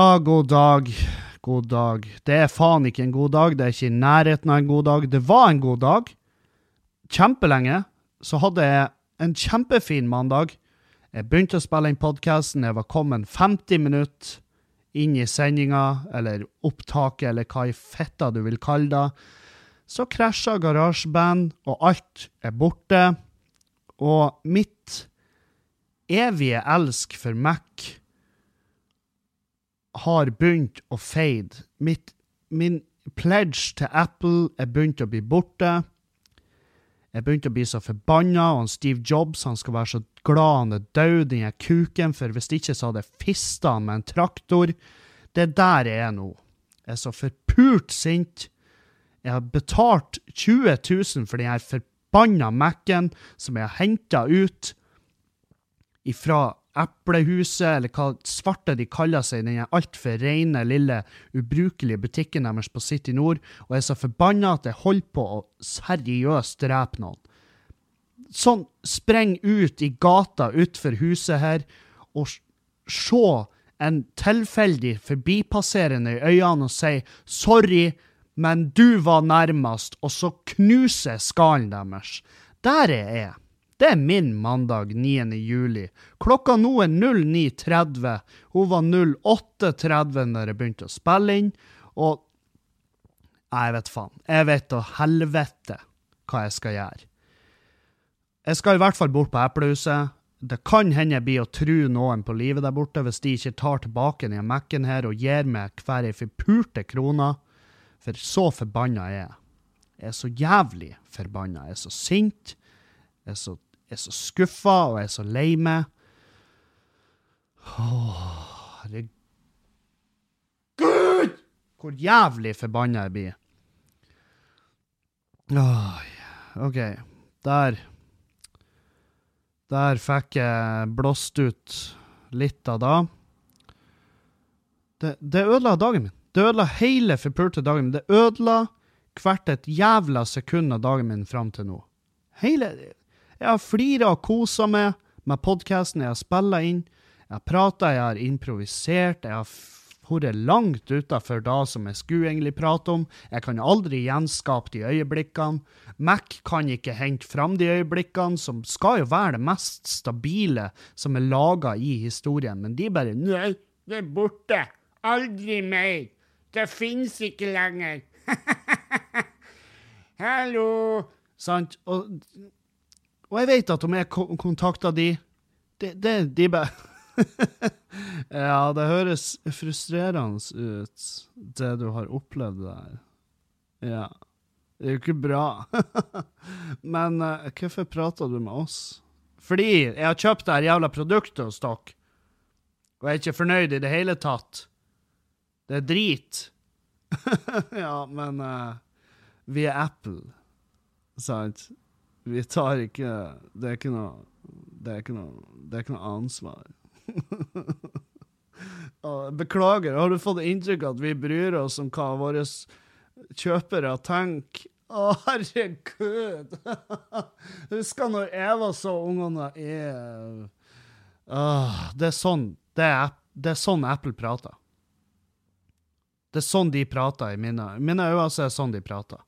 Ja, god dag. God dag. Det er faen ikke en god dag. Det er ikke i nærheten av en god dag. Det var en god dag. Kjempelenge så hadde jeg en kjempefin mandag. Jeg begynte å spille inn podkasten. Jeg var kommet 50 minutter inn i sendinga, eller opptaket, eller hva i fetta du vil kalle det. Så krasja garasjeband, og alt er borte. Og mitt evige elsk for Mac har begynt å fade. Mitt, min pledge til Apple er begynt å bli borte. Jeg begynte å bli så forbanna, og Steve Jobs han skal være så glad han er død, den kuken, for hvis ikke så hadde jeg fista han med en traktor. Det er der jeg er nå. Jeg er så forpult sint. Jeg har betalt 20 000 for den her forbanna Mac-en som jeg har henta ut ifra Eplehuset, eller hva svarte de kaller seg, den altfor rene, lille, ubrukelige butikken deres på City Nord, og er så forbanna at jeg holder på å seriøst drepe noen. Sånn, spreng ut i gata utfor huset her, og se en tilfeldig forbipasserende i øynene og si 'sorry', men du var nærmest, og så knuser skallen deres. Der er jeg. Det er min mandag 9. juli. Klokka nå er 09.30. Hun var 08.30 når jeg begynte å spille inn, og jeg vet faen. Jeg vet da helvete hva jeg skal gjøre. Jeg skal i hvert fall bort på Eplehuset. Det kan hende jeg blir å tru noen på livet der borte hvis de ikke tar tilbake den Mac-en her og gir meg hver ei forpurte krone. For så forbanna er jeg. Jeg er så jævlig forbanna. Jeg er så sint. Jeg er så er så skuffa, og jeg er så lei meg. Herregud! Hvor jævlig forbanna jeg blir. Åh, OK. Der Der fikk jeg blåst ut litt av det. Det, det ødela dagen min. Det ødela hele forpulte dagen min. Det ødela hvert et jævla sekund av dagen min fram til nå. Hele jeg har flira og kosa meg med podkasten jeg har spilla inn. Jeg har prata, jeg har improvisert, jeg har vært langt utafor det som jeg skulle egentlig prate om. Jeg kan aldri gjenskape de øyeblikkene. Mac kan ikke hente fram de øyeblikkene, som skal jo være det mest stabile som er laga i historien, men de bare Nei, det er borte. Aldri mer. Det fins ikke lenger. Hallo. Sant? Og og jeg vet at om jeg kontakter de, det, det, de bare Ja, det høres frustrerende ut, det du har opplevd der. Ja. Det er jo ikke bra. Men uh, hvorfor prater du med oss? Fordi jeg har kjøpt det jævla produktet hos dere, og jeg er ikke fornøyd i det hele tatt. Det er drit. ja, men uh, vi er Apple, sant? Vi tar ikke Det er ikke noe Det er ikke noe, det er ikke noe ansvar. Beklager, har du fått inntrykk av at vi bryr oss om hva våre kjøpere tenker? Å, herregud! Husker når jeg var så ung og naiv. Det er sånn det er, det er sånn Apple prater. Det er sånn de prater i mine mine øyne. er sånn de prater.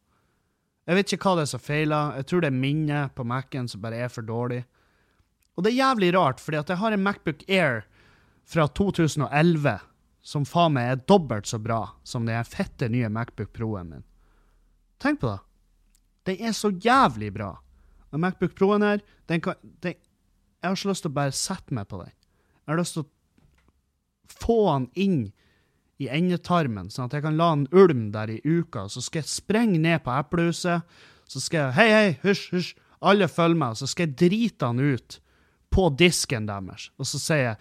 Jeg vet ikke hva det er som feiler. Jeg tror det er minnet på Mac-en som bare er for dårlig. Og det er jævlig rart, fordi at jeg har en Macbook Air fra 2011 som faen meg er dobbelt så bra som den fette nye Macbook Pro-en min. Tenk på det. Den er så jævlig bra. Og Macbook Pro-en her, den kan den, Jeg har så lyst til å bare sette meg på den. Jeg har lyst til å få den inn i endetarmen, sånn at jeg kan la en ulm der i uka. Så skal jeg sprenge ned på eplehuset. Så skal jeg Hei, hei, hysj, hysj. Alle følger meg. Så skal jeg drite han ut på disken deres. Og så sier jeg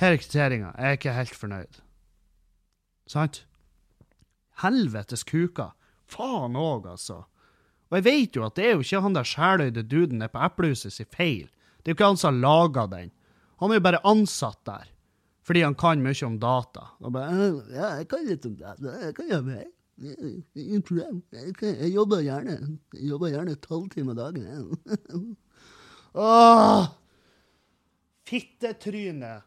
her er kvitteringa. Jeg er ikke helt fornøyd. Sant? Helvetes kuka. Faen òg, altså. Og jeg vet jo at det er jo ikke han der sjæløyde duden nede på eplehuset sin feil. Det er jo ikke han som har laga den. Han er jo bare ansatt der. Fordi han kan mye om data. Og bare, ja, jeg kan litt om data. Jeg kan jobbe her. Jeg, jeg jobber gjerne Jeg jobber gjerne tolv timer dagen. Åh! Fittetryne.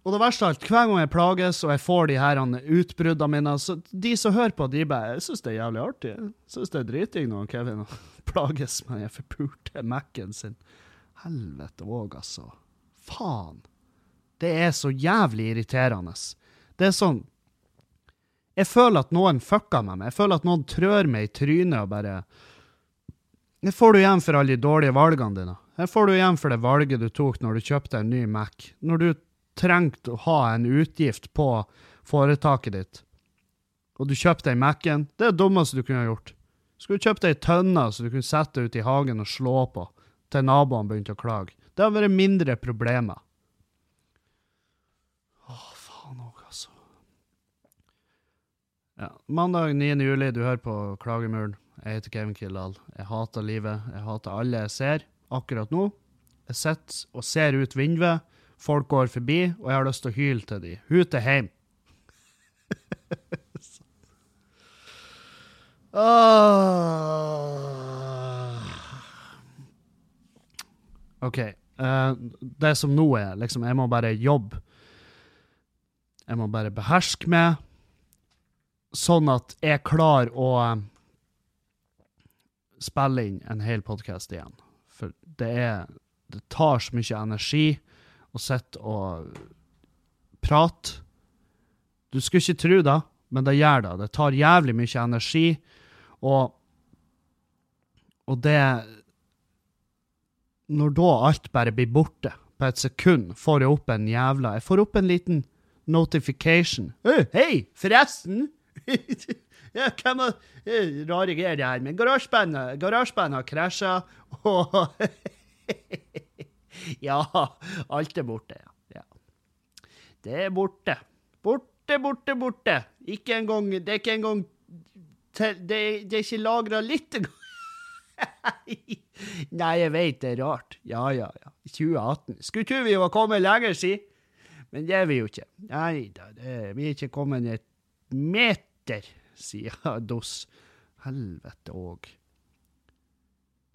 Og det verste av alt, hver gang jeg plages og jeg får de her utbruddene mine så De som hører på, de bare Jeg syns det er jævlig artig. Jeg syns det er driting når Kevin plages med den forpulte Mac-en sin. Helvete òg, altså. Faen. Det er så jævlig irriterende. Det er sånn Jeg føler at noen fucker med meg. Jeg føler at noen trør meg i trynet og bare Det får du igjen for alle de dårlige valgene dine. Det får du igjen for det valget du tok når du kjøpte en ny Mac. Når du trengte å ha en utgift på foretaket ditt, og du kjøpte en Mac-en, det er det dummeste du kunne ha gjort. Skulle kjøpt ei tønne så du kunne sette ut i hagen og slå på, til naboene begynte å klage. Det hadde vært mindre problemer. Å, faen òg, altså. Ja. Mandag 9. juli, du hører på Klagemuren. Jeg heter Kevin Kildahl. Jeg hater livet. Jeg hater alle jeg ser akkurat nå. Jeg sitter og ser ut vinduet. Folk går forbi, og jeg har lyst til å hyle til dem. Hun er hjem. OK. Uh, det som nå er, liksom, jeg må bare jobbe. Jeg må bare beherske meg, sånn at jeg klarer å uh, spille inn en hel podkast igjen. For det er Det tar så mye energi å sitte og prate. Du skulle ikke tro det, men det gjør det. Det tar jævlig mye energi, og, og det Når da alt bare blir borte på et sekund, får jeg opp en jævla Jeg får opp en liten notification. Hei, forresten! ja, hvem har Rare greier, det her. Men garasjebandet har krasja, og Ja, alt er borte, ja. Det er borte. Borte, borte, borte. Ikke engang Det er ikke engang det, det, er ikke lagra litt engang. Nei, jeg vet det er rart. Ja, ja, ja. 2018. Skulle tro vi var kommet lenger, siden, Men det er vi jo ikke. Nei da, vi er ikke kommet et meter, sier Doss. Helvete òg.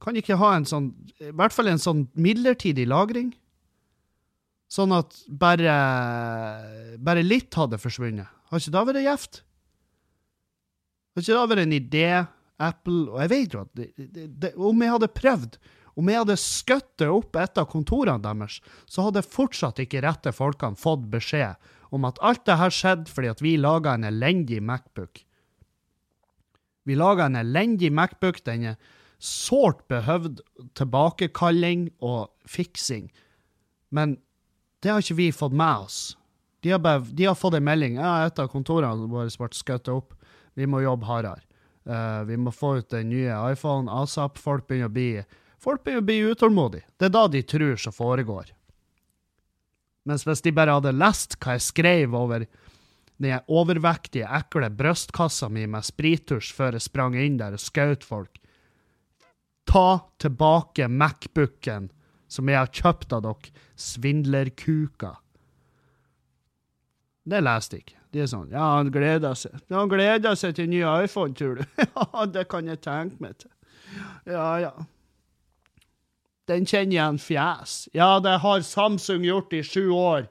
Kan ikke ha en sånn, i hvert fall en sånn midlertidig lagring? Sånn at bare, bare litt hadde forsvunnet. Har ikke da vært gjevt? Har ikke da vært en idé, Apple Og jeg vet jo at om jeg hadde prøvd, om jeg hadde skutt opp et av kontorene deres, så hadde fortsatt ikke rette folkene fått beskjed om at alt det her skjedde fordi at vi laga en elendig Macbook. Vi laga en elendig Macbook. Den er sårt behøvd tilbakekalling og fiksing. Men det har ikke vi fått med oss. De har, bare, de har fått en melding. Ja, et av kontorene våre ble skutt opp. Vi må jobbe hardere. Uh, vi må få ut den nye iPhone asap. Folk begynner å bli, folk begynner å bli utålmodige. Det er da de tror som foregår. Mens hvis de bare hadde lest hva jeg skrev over den overvektige, ekle brystkassa mi med sprittusj før jeg sprang inn der og skjøt folk, Ta tilbake Macbooken som jeg har kjøpt av dere, svindlerkuker. Det leste jeg ikke. De er sånn Ja, han gleder seg. Han gleder seg til ny iPhone, tror du? ja, det kan jeg tenke meg til. Ja, ja. Den kjenner igjen fjes. Ja, det har Samsung gjort i sju år.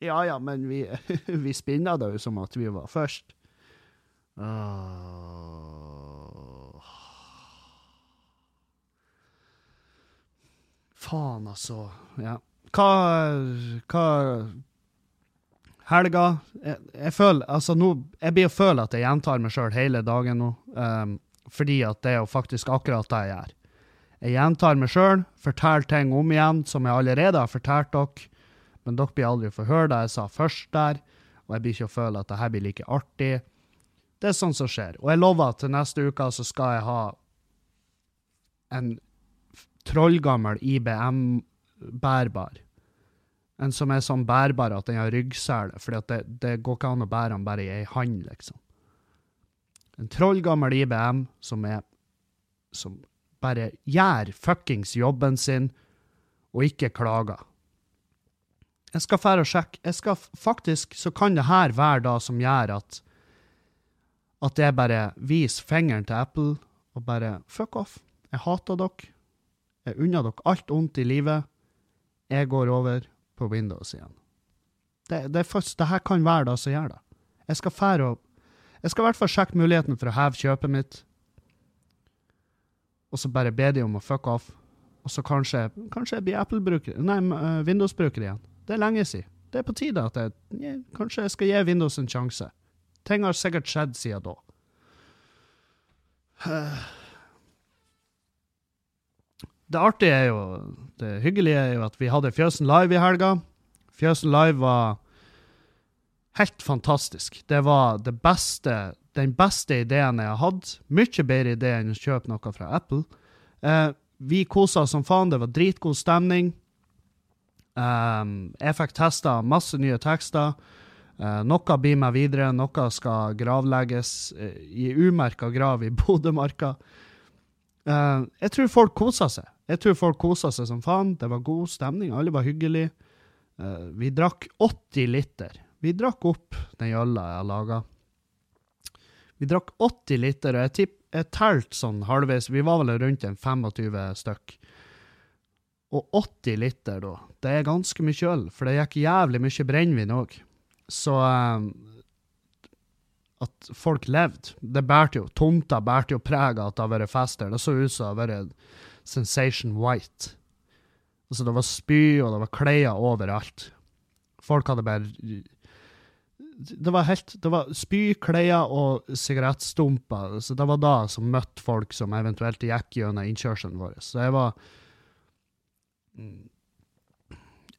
Ja ja, men vi, vi spinna det jo som at vi var først. Åh. Faen, altså. Ja. Hva, hva Helga jeg, jeg, føler Altså, nå Jeg blir å føle at jeg gjentar meg sjøl hele dagen nå. Um, fordi at det er jo faktisk akkurat det jeg gjør. Jeg gjentar meg sjøl, forteller ting om igjen som jeg allerede har fortalt dere, men dere blir aldri forhørt høre det jeg sa først der, og jeg blir ikke å føle at det her blir like artig. Det er sånn som skjer. Og jeg lover at til neste uke så skal jeg ha en trollgammel IBM-bærbar. En som er sånn bærbar at den har ryggsele, for det, det, går ikke an å bære den bare i ei hand, liksom. En trollgammel IBM som er Som bare gjør fuckings jobben sin, og ikke klager. Jeg skal fære og sjekke. Jeg skal faktisk, så kan det her være da som gjør at at jeg bare viser fingeren til Apple og bare fuck off. Jeg hater dere. Jeg unner dere alt ondt i livet. Jeg går over på Windows igjen. Det, det, først, det her kan være det som gjør det. Jeg skal fære og Jeg skal i hvert fall sjekke muligheten for å heve kjøpet mitt. Og så bare be de om å fuck off. Og så kanskje, kanskje jeg blir Apple-bruker Nei, uh, Windows-bruker igjen. Det er lenge siden. Det er på tide at jeg ja, kanskje jeg skal gi Windows en sjanse. Ting har sikkert skjedd siden da. Det artige er jo Det hyggelige er jo at vi hadde Fjøsen Live i helga. Fjøsen Live var helt fantastisk. Det var det beste, den beste ideen jeg har hatt. Mye bedre idé enn å kjøpe noe fra Apple. Eh, vi kosa som faen. Det var dritgod stemning. Um, jeg fikk testa masse nye tekster. Uh, noe blir med videre, noe skal gravlegges uh, i umerka grav i Bodømarka. Uh, jeg tror folk kosa seg. Jeg tror folk kosa seg som faen. Det var god stemning, alle var hyggelige. vi drakk 80 liter. Vi drakk opp den jølla jeg har laga. Vi drakk 80 liter, og jeg tipper jeg telte sånn halvveis, vi var vel rundt en 25 stykk. Og 80 liter, da, det er ganske mye øl, for det gikk jævlig mye brennevin òg. Så um, at folk levde, det bærte jo Tomta bærte jo preg av at det har vært fester. Det så ut som det har vært Sensation White. Altså, det var spy, og det var klær overalt. Folk hadde bare det var helt Det var spy, klær og sigarettstumper. Så det var da som møtte folk som eventuelt gikk gjennom innkjørselen vår. Så jeg var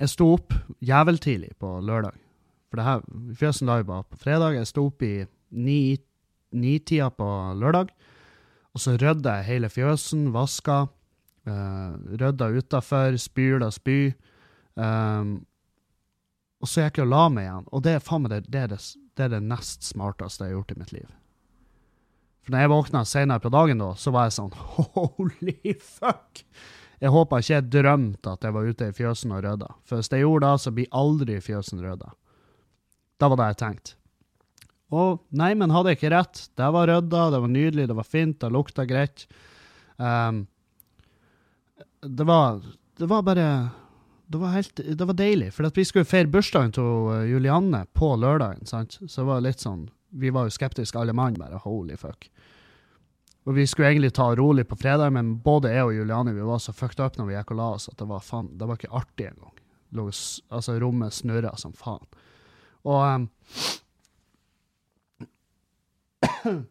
Jeg sto opp jæveltidlig på lørdag. For det her Fjøsen Live var på fredag. Jeg sto opp i ni-tida ni på lørdag. Og så rydda jeg hele fjøsen, vaska. Uh, rydda utafor, spyla spy. Um, og så gikk jeg og la meg igjen. Og det er faen det, det, er det, det, er det nest smarteste jeg har gjort i mitt liv. For når jeg våkna senere på dagen, da, så var jeg sånn Holy fuck! Jeg håper ikke jeg drømte at jeg var ute i fjøsen og rydda. For hvis jeg gjorde det, så blir aldri fjøsen rydda. Det var det jeg tenkte. Og nei, men hadde jeg ikke rett. Det var rydda, det var nydelig, det var fint, det lukta greit. Um, det var Det var bare det var, helt, det var deilig, for vi skulle feire bursdagen til uh, Julianne på lørdagen. sant? Så det var litt sånn Vi var jo skeptiske alle mann, bare. Holy fuck. Og vi skulle egentlig ta rolig på fredag, men både jeg og Julianne vi var så fucked up når vi gikk og la oss, at det var faen, det var ikke artig engang. Altså, rommet snurra som faen. Og um,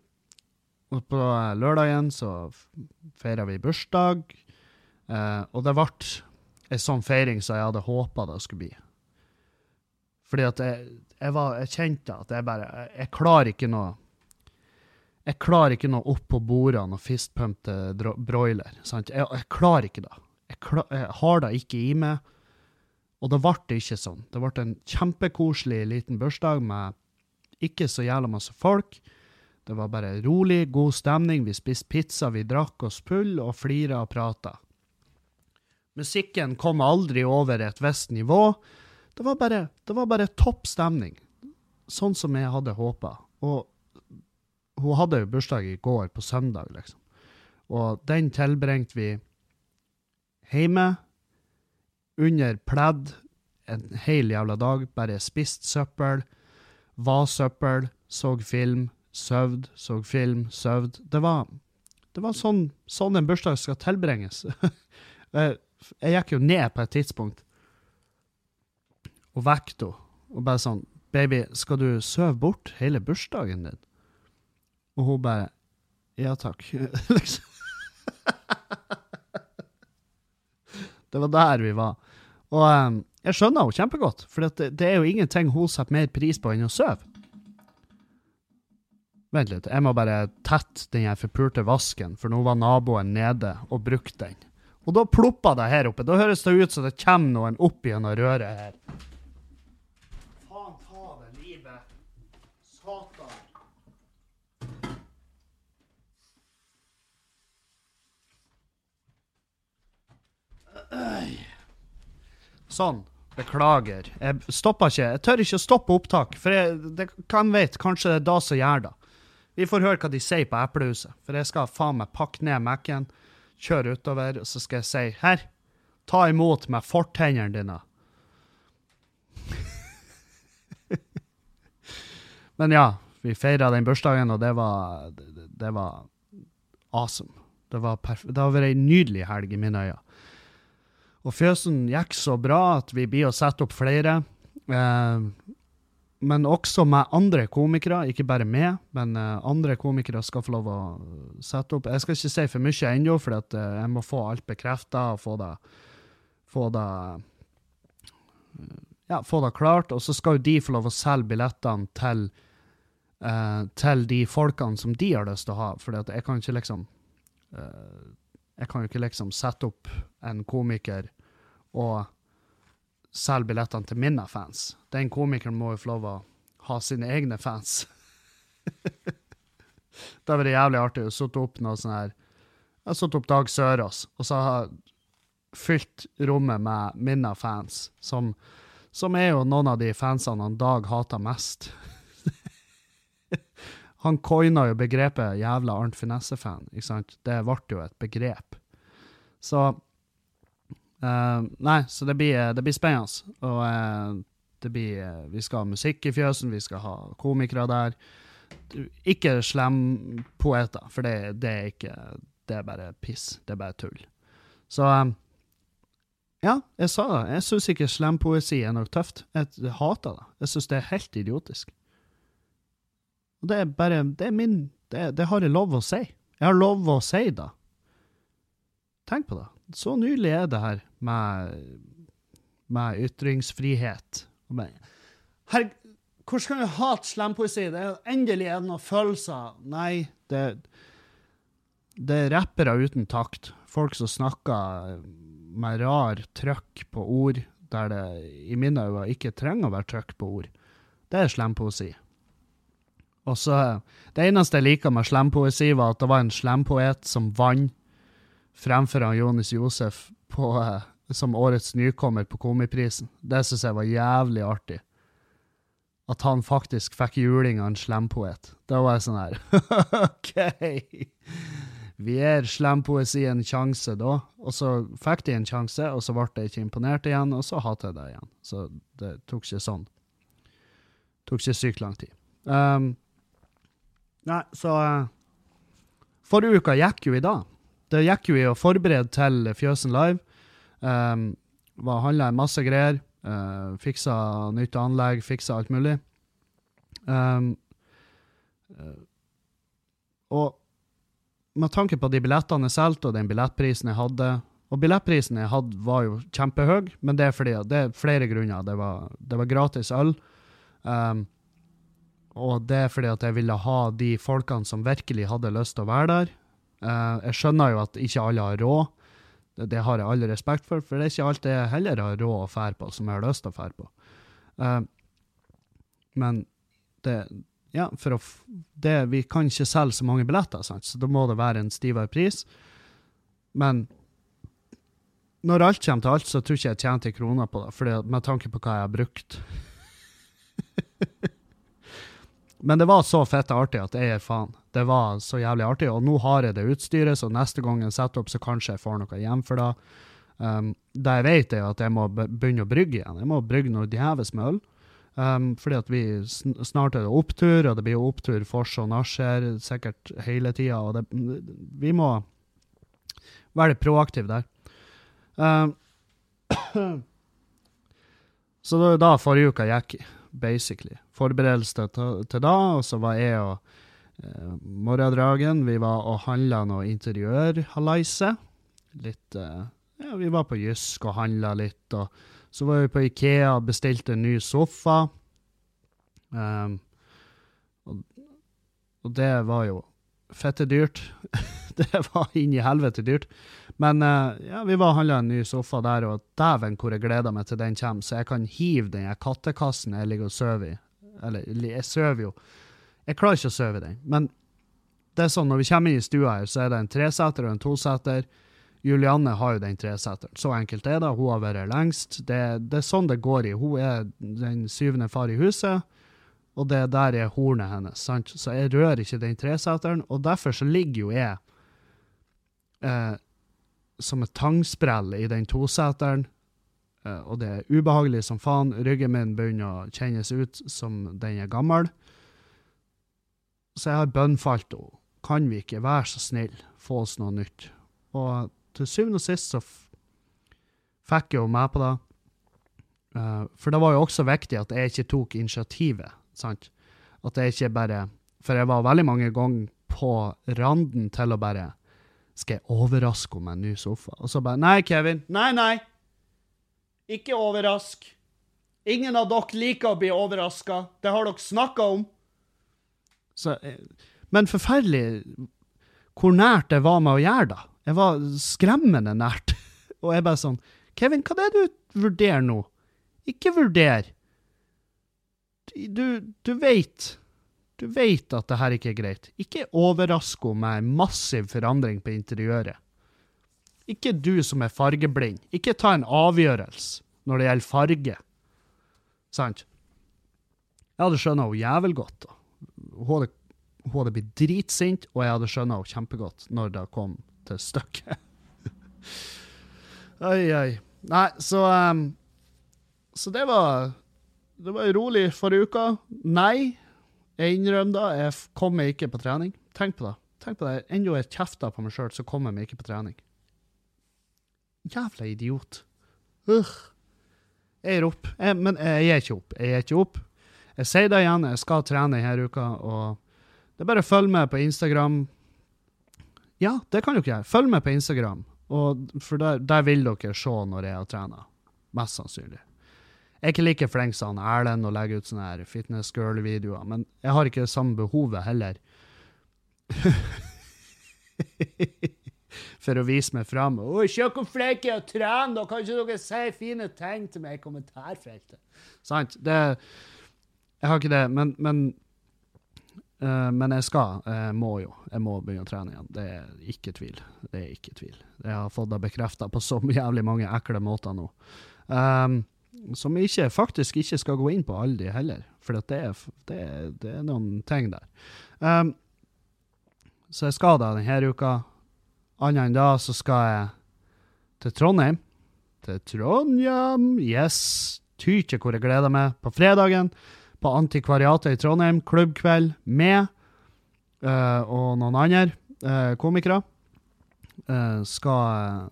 Og på uh, lørdagen så feira vi bursdag, uh, og det ble ei sånn feiring som jeg hadde håpa det skulle bli. Fordi at jeg, jeg, var, jeg kjente at jeg bare Jeg, klarer ikke noe Jeg klarer ikke noe opp på bordene og fistpumpte broiler. Sant? Jeg, jeg klarer ikke det. Jeg, klar, jeg, har det ikke i meg. Og det ble ikke sånn. Det ble en kjempekoselig liten bursdag med ikke så jævla masse folk. Det var bare rolig, god stemning. Vi spiste pizza, vi drakk oss full og flira og prata. Musikken kom aldri over et visst nivå. Det var bare, det var bare topp stemning. Sånn som jeg hadde håpa. Og hun hadde jo bursdag i går, på søndag, liksom. Og den tilbringte vi hjemme, under pledd, en hel jævla dag. Bare spist søppel, var søppel, så film, søvd, så film, søvd. Det var, det var sånn, sånn en bursdag skal tilbringes. Jeg gikk jo ned på et tidspunkt og vekket henne. Og bare sånn Baby, skal du sove bort hele bursdagen din? Og hun bare Ja takk. liksom. det var der vi var. Og um, jeg skjønner henne kjempegodt, for det, det, er jo ingenting hun setter mer pris på enn å sove. Vent litt, jeg må bare tette den forpulte vasken, for nå var naboen nede og brukte den. Og da plopper det her oppe. Da høres det ut som det kommer noen opp gjennom røret her. Faen ta det livet. Satan. Sånn. Beklager. Jeg stopper ikke. Jeg tør ikke å stoppe opptak, for jeg, det kan vet, kanskje det er da som gjør det. Vi får høre hva de sier på Eplehuset, for jeg skal faen meg pakke ned Mac-en kjøre utover, og så skal jeg si her, ta imot med fortennene dine. Men ja, vi feira den bursdagen, og det var, det, det var awesome. Det, var det har vært ei nydelig helg i mine øyne. Og fjøsen gikk så bra at vi blir å sette opp flere. Eh, men også med andre komikere, ikke bare meg, men eh, andre komikere skal få lov å sette opp. Jeg skal ikke si for mye ennå, for at, eh, jeg må få alt bekrefta og få det, få det ja, få det klart. Og så skal jo de få lov å selge billettene til, uh, til de folkene som de har lyst til å ha. For jeg kan ikke liksom uh, Jeg kan jo ikke liksom sette opp en komiker og selge billettene til mine fans. Den komikeren må jo få lov å ha sine egne fans. det var det jævlig artig å sitte opp noe sånn her Jeg har satt opp Dag Sørås, og så har jeg fylt rommet med mine fans, som som er jo noen av de fansene han Dag hater mest. han coina jo begrepet 'jævla Arnt Finesse-fan'. ikke sant? Det ble jo et begrep. Så uh, Nei, så det blir, det blir spennende. Og uh, det blir uh, Vi skal ha musikk i fjøsen, vi skal ha komikere der. Ikke slempoeter, for det, det, er ikke Det er bare piss. Det er bare tull. Så um, ja, jeg sa det. Jeg syns ikke slempoesi er noe tøft. Jeg hater det. Jeg syns det er helt idiotisk. Og det er bare Det er min det, det, har jeg lov å si. Jeg har lov å si det. Tenk på det. Så nylig er det her med, med ytringsfrihet. Her, hvordan kan du hate slampoesi? Det er endelig er det noen følelser. Nei, det, det er rappere uten takt. Folk som snakker med rar trøkk på ord, der det i mine øyne ikke trenger å være trøkk på ord. Det er slempoesi. Og så Det eneste jeg liker med slempoesi, var at det var en slempoet som vant fremfor Jonis Josef på, eh, som årets nykommer på Komiprisen. Det syns jeg var jævlig artig. At han faktisk fikk juling av en slempoet. Da var jeg sånn her OK! Vi gir slempoesi en sjanse da, og så fikk de en sjanse, og så ble jeg ikke imponert igjen, og så hater jeg det igjen. Så det tok ikke sånn. Tok ikke sykt lang tid. Um, nei, så uh, Forrige uka gikk jo i dag. Det gikk jo i å forberede til Fjøsen Live. Um, var Handla masse greier. Uh, fiksa nytt anlegg, fiksa alt mulig. Um, og med tanke på de billettene jeg solgte, og den billettprisen jeg hadde Og billettprisen jeg hadde, var jo kjempehøy, men det er fordi det er flere grunner. Det var, det var gratis øl. Um, og det er fordi at jeg ville ha de folkene som virkelig hadde lyst til å være der. Uh, jeg skjønner jo at ikke alle har råd. Det, har jeg all respekt for, for det er ikke alt jeg heller har råd å fære på, som jeg har lyst til å fære på. Uh, men det, ja, for å det, Vi kan ikke selge så mange billetter, sant? så da må det være en stivere pris. Men når alt kommer til alt, så tror jeg ikke jeg tjente kroner på det, fordi, med tanke på hva jeg har brukt. Men det var så fett artig at jeg er faen. Det var så jævlig artig. Og nå har jeg det utstyret, så neste gang jeg setter opp, så kanskje jeg får noe igjen for det. Um, det jeg vet, er at jeg må begynne å brygge igjen. Jeg må brygge noe djevelsk med øl. Um, fordi at vi snart er det opptur, og det blir opptur fors og nasjer sikkert hele tida. Og det, vi må være proaktive der. Um, så det var da forrige uka gikk, basically. Forberedelse til, til da, og så var jeg og eh, Morgendragen Vi var og handla noe interiørhalaise. Litt eh, Ja, vi var på Jysk og handla litt. og så var vi på Ikea og bestilte en ny sofa. Um, og, og, det var jo fette dyrt. det var inn i helvete dyrt. Men uh, ja, vi var og handla en ny sofa der, og dæven hvor jeg gleder meg til den kommer, så jeg kan hive den kattekassen jeg ligger og sover i. Eller jeg sover jo Jeg klarer ikke å sove i den. Men det er sånn, når vi kommer inn i stua her, så er det en treseter og en toseter. Julianne har jo den treseteren. Så enkelt er det. Hun har vært lengst. Det, det, er sånn det går i. Hun er den syvende far i huset, og det der er hornet hennes. sant? Så jeg rører ikke den treseteren, og derfor så ligger jo jeg eh, som et tangsprell i den toseteren, eh, og det er ubehagelig som faen. Ryggen min begynner å kjennes ut som den er gammel. så jeg har bønnfalt henne. Kan vi ikke være så snill få oss noe nytt? Og til syvende og sist så fikk jeg jo meg på det. Uh, for det var jo også viktig at jeg ikke tok initiativet. sant? At jeg ikke bare For jeg var veldig mange ganger på randen til å bare Skal jeg overraske henne med en ny sofa? Og så bare Nei, Kevin. Nei, nei. Ikke overrask. Ingen av dere liker å bli overraska. Det har dere snakka om. Så, eh, men forferdelig hvor nært det var med å gjøre det. Jeg var skremmende nært. Og jeg bare sånn Kevin, hva er det du vurderer nå? Ikke vurder. Du, du veit. Du vet at det her ikke er greit. Ikke overrask henne med en massiv forandring på interiøret. Ikke du som er fargeblind. Ikke ta en avgjørelse når det gjelder farge. Sant? Jeg hadde skjønna henne jævlig godt. Hun hadde, hun hadde blitt dritsint, og jeg hadde skjønna henne kjempegodt når det kom til stykket. oi, oi. Nei, så um, Så det var Det var rolig forrige uka. Nei, jeg innrømmer da, jeg kommer ikke på trening. Tenk på det. Tenk på det. Enda jeg kjefter på meg sjøl, så kommer jeg ikke på trening. Jævla idiot. Uh. Jeg gir opp. Jeg, men jeg gir ikke opp. Jeg gir ikke opp. Jeg sier det igjen, jeg skal trene denne uka, og det er bare å følge med på Instagram. Ja, det kan dere gjøre. Følg med på Instagram, og, for der, der, vil dere se når jeg har trent. Mest sannsynlig. Jeg er ikke like flink som Erlend å legge ut sånne her fitness girl-videoer, men jeg har ikke det samme behovet heller. for å vise meg fram. 'Å, se hvor flink jeg er å trene, da kan ikke dere si fine ting til meg i kommentarfeltet.' Sant? Det Jeg har ikke det, men, men uh, men jeg skal. Jeg må jo. Jeg må begynne å trene igjen. Det er ikke tvil. Det er ikke tvil. Jeg har fått det bekrefta på så jævlig mange ekle måter nå. Um, som jeg faktisk ikke skal gå inn på alle de heller, for det er, det, det er, noen ting der. Um, så jeg skal da denne uka. Annet enn da så skal jeg til Trondheim. Til Trondheim, yes! Tyke hvor jeg gleder meg. På fredagen på Antikvariatet i Trondheim, klubbkveld med uh, og noen andre uh, komikere. Uh, skal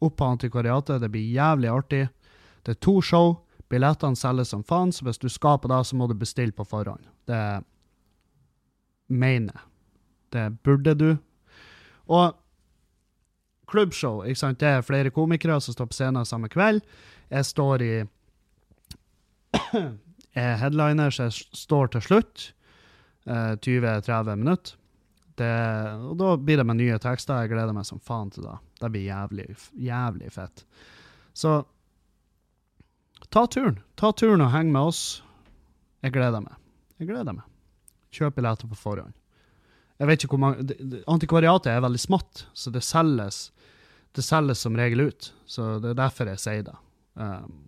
opp på Antikvariatet. Det blir jævlig artig. Det er to show. Billettene selges som faen, så hvis du skal på det, så må du bestille på forhånd. Det mener jeg. Det burde du. Og klubbshow. ikke sant? Det er flere komikere som står på scenen samme kveld. Jeg står i er headliner, så jeg står til slutt. Eh, 20-30 minutter. Det, og da blir det med nye tekster. Jeg gleder meg som faen til det. Det blir jævlig, jævlig fett. Så ta turen. Ta turen og heng med oss. Jeg gleder meg. Jeg gleder meg. Kjøp billetter på forhånd. Jeg vet ikke hvor mange, Antikvariatet er veldig smått, så det selges det selges som regel ut. Så det er derfor jeg sier det. Um,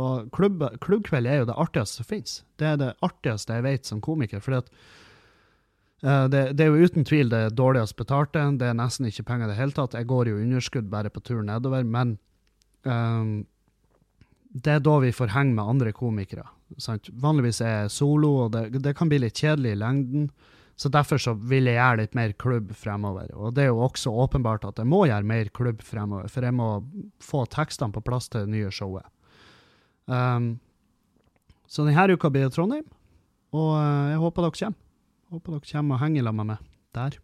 og klubb, klubbkveld er jo det artigste som finnes. Det er det artigste jeg vet som komiker. fordi at uh, det, det, er jo uten tvil det dårligst betalte. Det er nesten ikke penger i det hele tatt. Jeg går jo underskudd bare på turen nedover. Men um, det er da vi får henge med andre komikere. Sant? Vanligvis er jeg solo, og det, det kan bli litt kjedelig i lengden. Så derfor så vil jeg gjøre litt mer klubb fremover. Og det er jo også åpenbart at jeg må gjøre mer klubb fremover, for jeg må få tekstene på plass til det nye showet. Um, så denne uka blir det Trondheim, og uh, jeg håper dere kommer. Håper dere kommer og henger sammen med meg der.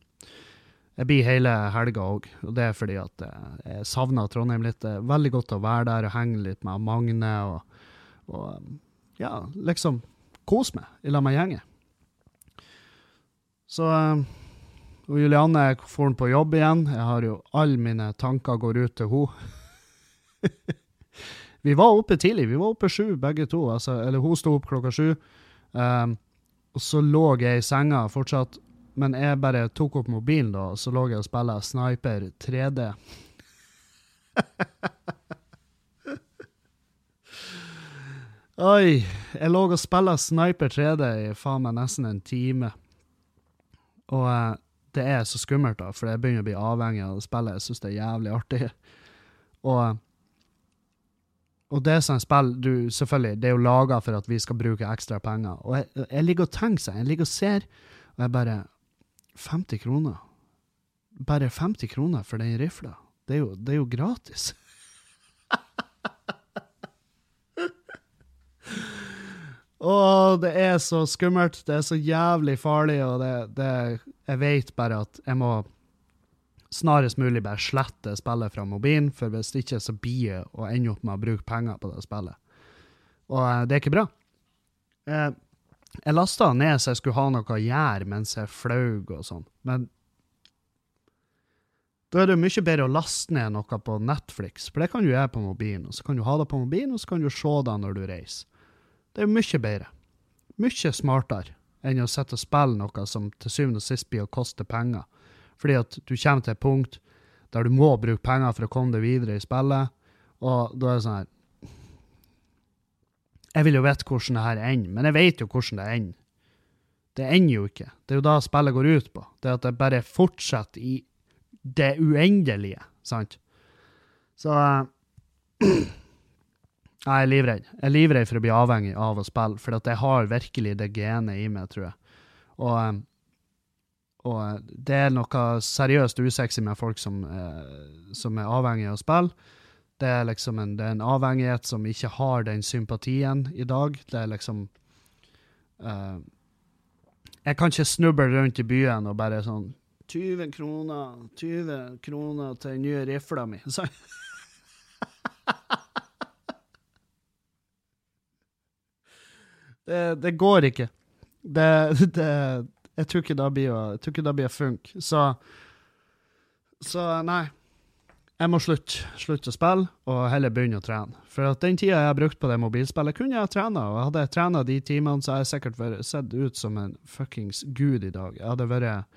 Jeg blir hele helga òg, og det er fordi at uh, jeg savner Trondheim litt. Det er veldig godt å være der og henge litt med Magne og, og ja, liksom kose meg i lag med gjengen. Så uh, og Julianne får på jobb igjen. Jeg har jo Alle mine tanker går ut til henne. vi var oppe tidlig. Vi var oppe sju, begge to. Altså, eller hun sto opp klokka sju. Um, og så lå jeg i senga fortsatt, men jeg bare tok opp mobilen da, og så lå jeg og spilte Sniper 3D. Oi. Jeg lå og spilte Sniper 3D i faen meg nesten en time. Og eh, det er så skummelt, da, for jeg begynner å bli avhengig av spillet. Jeg syns det er jævlig artig. Og, og det er sånn spill du, Selvfølgelig, det er jo laga for at vi skal bruke ekstra penger. Og jeg, jeg ligger og tenker seg, jeg ligger og ser Og jeg bare 50 kroner? Bare 50 kroner for den rifla? Det det er jo gratis. Og det er så skummelt, det er så jævlig farlig, og det, det Jeg vet bare at jeg må snarest mulig bare slette spillet fra mobilen, for hvis ikke så blir jeg å ende opp med å bruke penger på det spillet. Og eh, det er ikke bra. Jeg, jeg lasta ned så jeg skulle ha noe å gjøre mens jeg flaug og sånn, men da er det mye bedre å laste ned noe på Netflix, for det kan du gjøre på mobilen. og Så kan du ha det på mobilen, og så kan du se det når du reiser. Det er mye bedre. Mye smartere enn å sitte og spille noe som til syvende og sist blir å koste penger. Fordi at du kommer til et punkt der du må bruke penger for å komme deg videre i spillet, og da er det sånn her Jeg vil jo vite hvordan det her ender, men jeg vet jo hvordan det ender. Det ender jo ikke. Det er jo da spillet går ut på. Det er at det bare fortsetter i det uendelige, sant? Så Jeg er livredd. Jeg er livredd for å bli avhengig av å spille, for jeg har virkelig det genet i meg, tror jeg. Og, og det er noe seriøst usexy med folk som, som er avhengig av å spille. Det er liksom en, det er en avhengighet som ikke har den sympatien i dag. Det er liksom uh, Jeg kan ikke snuble rundt i byen og bare sånn 20 kroner, 20 kroner til den nye rifla mi. Så Det, det går ikke. Det, det, jeg tror ikke det blir å, funke. Så, så nei. Jeg må slutte, slutte å spille og heller begynne å trene. For at den tida jeg har brukt på det mobilspillet, kunne jeg trena. Og hadde jeg trena de timene, så hadde jeg sikkert vært, sett ut som en fuckings gud i dag. Jeg hadde vært,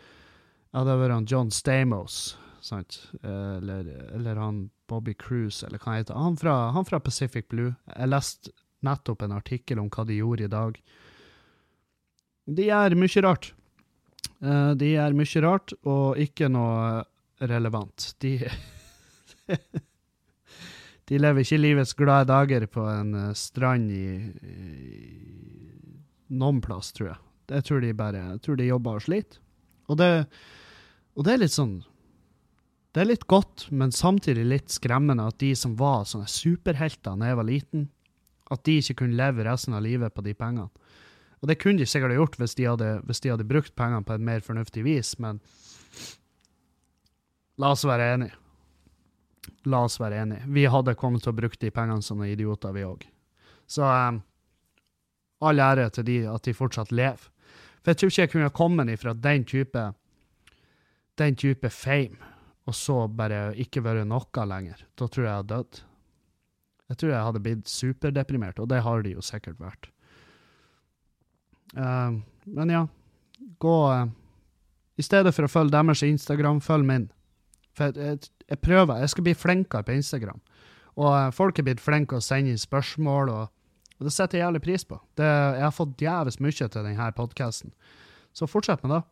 jeg hadde vært han John Stamos, sant? Eller, eller han Bobby Cruise, eller hva han heter. Han fra, han fra Pacific Blue. Jeg leste nettopp en artikkel om hva de gjorde i dag. De gjør mye rart. Uh, de gjør mye rart, og ikke noe relevant. De De lever ikke livets glade dager på en uh, strand i, i noen plass, tror jeg. Jeg tror de bare jeg tror de jobber og sliter. Og det, og det er litt sånn Det er litt godt, men samtidig litt skremmende at de som var sånne superhelter da jeg var liten, at de ikke kunne leve resten av livet på de pengene. Og det kunne de sikkert gjort hvis de hadde, hvis de hadde brukt pengene på et mer fornuftig vis, men la oss være enige. La oss være enige. Vi hadde kommet til å bruke de pengene som noen idioter, vi òg. Så um, all ære til de at de fortsatt lever. For jeg tror ikke jeg kunne kommet ifra den type den type fame, og så bare ikke vært noe lenger. Da tror jeg jeg hadde dødd. Jeg tror jeg hadde blitt superdeprimert, og det har de jo sikkert vært. Uh, men ja, gå uh, I stedet for å følge deres Instagram, følg min. For jeg, jeg, prøver. Jeg skal bli flinkere på Instagram. Og uh, folk er blitt flinke å sende inn spørsmål, og, og, det setter jeg jævlig pris på. Det, jeg har fått jævlig mye til denne podkasten. Så fortsett med det.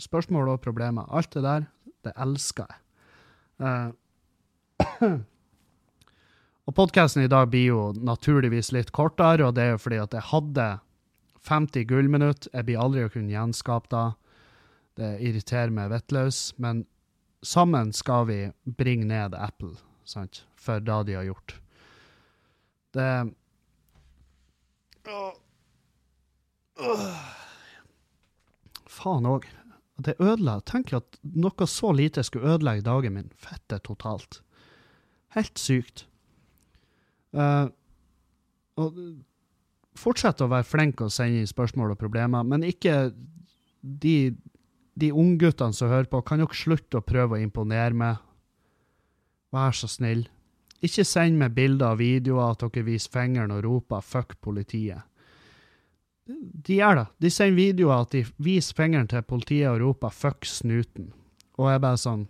spørsmål og problemer. Alt det der, det elsker jeg. Og podkasten i dag blir jo naturligvis litt kortere, og det er jo fordi at jeg hadde 50 gullminutt. Jeg blir aldri å kunne gjenskape det. Det irriterer meg vettløs. Men sammen skal vi bringe ned Apple sant? for det de har gjort. Det Faen òg. Det ødela Tenk at noe så lite skulle ødelegge dagen min. Fette totalt. Helt sykt. Uh, og fortsett å være flink og sende inn spørsmål og problemer, men ikke de, de ungguttene som hører på, kan dere slutte å prøve å imponere meg? Vær så snill. Ikke send meg bilder og videoer at dere viser fingeren og roper 'fuck politiet'. De gjør det. De sender videoer at de viser fingeren til politiet og roper 'fuck snuten'. Og jeg bare sånn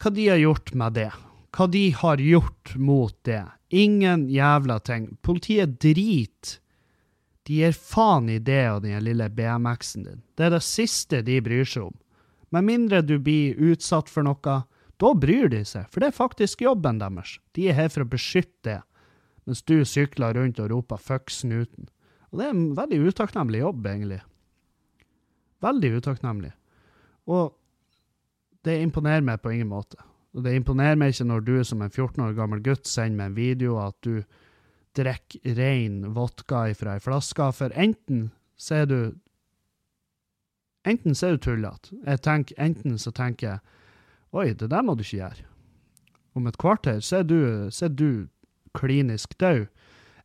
Hva de har gjort med det? hva de har gjort mot det. Ingen jævla ting. Politiet driter. De gir faen i det og den lille BMX-en din. Det er det siste de bryr seg om. Med mindre du blir utsatt for noe, da bryr de seg, for det er faktisk jobben deres. De er her for å beskytte det, mens du sykler rundt og roper 'fuck snuten'. Og det er en veldig utakknemlig jobb, egentlig. Veldig utakknemlig. Og det imponerer meg på ingen måte. Og det imponerer meg ikke når du som en 14 år gammel gutt sender meg en video at du drikker ren vodka fra ei flaske, for enten så er du Enten så er du tullete. Enten så tenker jeg Oi, det der må du ikke gjøre. Om et kvarter så er du, så er du klinisk død.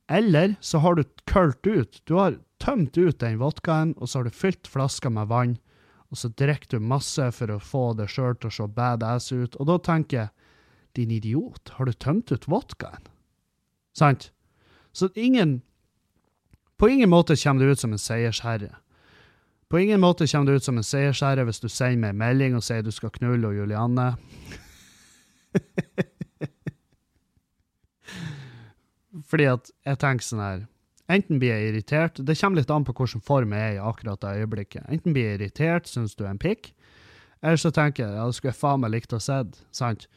Eller så har du kølt ut. Du har tømt ut den vodkaen, og så har du fylt flaska med vann, og så drikker du masse for å få det sjøl til å se badass ut. Og da tenker jeg, din idiot, har du tømt ut vodkaen? Sant? Så ingen På ingen måte kommer du ut som en seiersherre. På ingen måte kommer du ut som en seiersherre hvis du sender meg en melding og sier du skal knulle og Julianne. Fordi at jeg tenker sånn her Enten blir jeg irritert Det kommer litt an på hvilken form jeg er i akkurat det øyeblikket. Enten blir jeg irritert, syns du er en pikk, eller så tenker jeg ja, det skulle jeg faen meg likt å sett. Sant?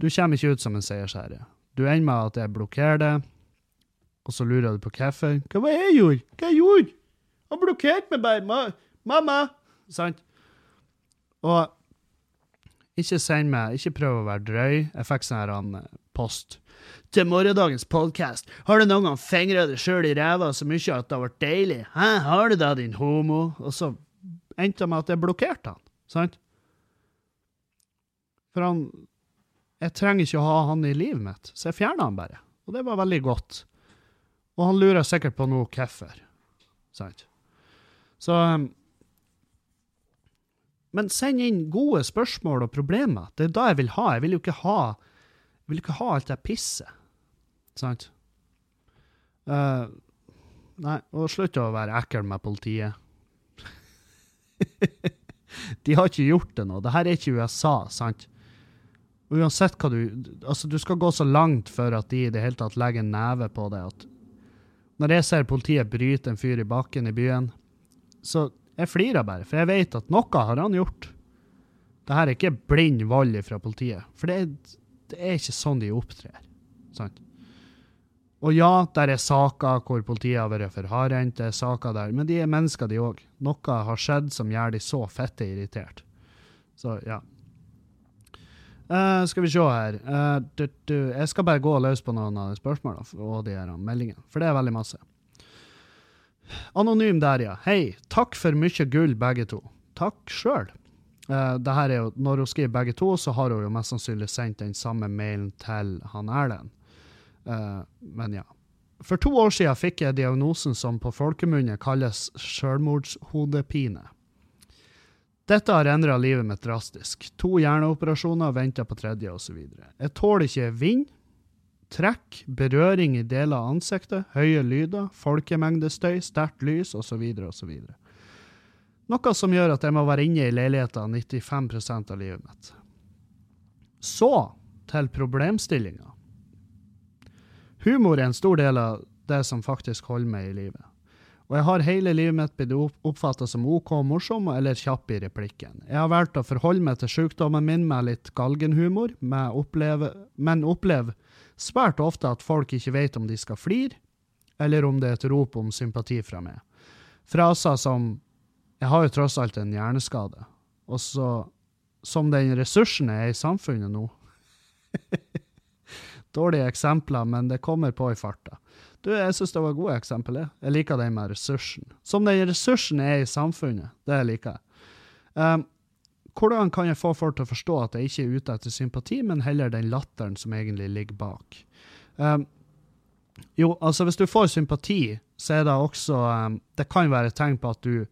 Du kommer ikke ut som en seiersherre. Du ender med at jeg blokkerer det, og så lurer du på hvorfor. Hva var det jeg gjorde? Hva jeg gjorde? Han blokkerte meg bare. Mamma! Sant? Og ikke send meg, ikke prøv å være drøy. Jeg fikk sånn her eh, post til morgendagens podkast. Har du noen gang fingra deg sjøl i ræva så mye at det har vært deilig? Hæ, har du det, din homo? Og så endte det med at jeg blokkerte han, sant? For han Jeg trenger ikke å ha han i livet mitt, så jeg fjerna han bare. Og det var veldig godt. Og han lurer sikkert på noe hvorfor, sant? Så um, Men send inn gode spørsmål og problemer. Det er da jeg vil ha. Jeg vil jo ikke ha, jeg vil ikke ha alt det pisset. Sant? Uh, nei, og slutt å være ekkel med politiet. De har ikke gjort det nå. Det her er ikke USA, sant? Uansett hva du Altså, du skal gå så langt for at de i det hele tatt legger en neve på det at Når jeg ser politiet bryte en fyr i bakken i byen, så jeg flirer bare, for jeg vet at noe har han gjort. Det her er ikke blind vold fra politiet, for det er, det er ikke sånn de opptrer. Sant? Og ja, der er saker hvor politiet har vært for hardhendt, det er saker der, men de er mennesker, de òg. Noe har skjedd som gjør de så fette irritert. Så ja. Uh, skal vi se her uh, du, du, Jeg skal bare gå løs på noen av de spørsmålene og de her meldingene, for det er veldig masse. Anonym der, ja. Hei, takk for mye gull, begge to. Takk sjøl. Uh, når hun skriver begge to, så har hun jo mest sannsynlig sendt den samme mailen til han Erlend. Uh, men ja. For to år siden fikk jeg diagnosen som på folkemunne kalles selvmordshodepine. Dette har endra livet mitt drastisk. To hjerneoperasjoner, venter på tredje osv. Jeg tåler ikke vind, trekk, berøring i deler av ansiktet, høye lyder, folkemengdestøy, sterkt lys osv. osv. Noe som gjør at jeg må være inne i leiligheten 95% av livet mitt. Så til problemstillinga. Humor er en stor del av det som faktisk holder meg i livet. Og jeg har hele livet mitt blitt oppfatta som OK morsom eller kjapp i replikken. Jeg har valgt å forholde meg til sykdommen min med litt galgenhumor, oppleve, men opplever svært ofte at folk ikke vet om de skal flire, eller om det er et rop om sympati fra meg. Fraser som 'Jeg har jo tross alt en hjerneskade', og så 'Som den ressursen jeg er i samfunnet nå'. Dårlige eksempler, men det kommer på i farta. Du, jeg syns det var gode eksempler. Jeg liker den med ressursen. Som den ressursen er i samfunnet. Det liker jeg. Um, hvordan kan jeg få folk til å forstå at jeg ikke er ute etter sympati, men heller den latteren som egentlig ligger bak? Um, jo, altså hvis du får sympati, så er det også um, Det kan være et tegn på at du,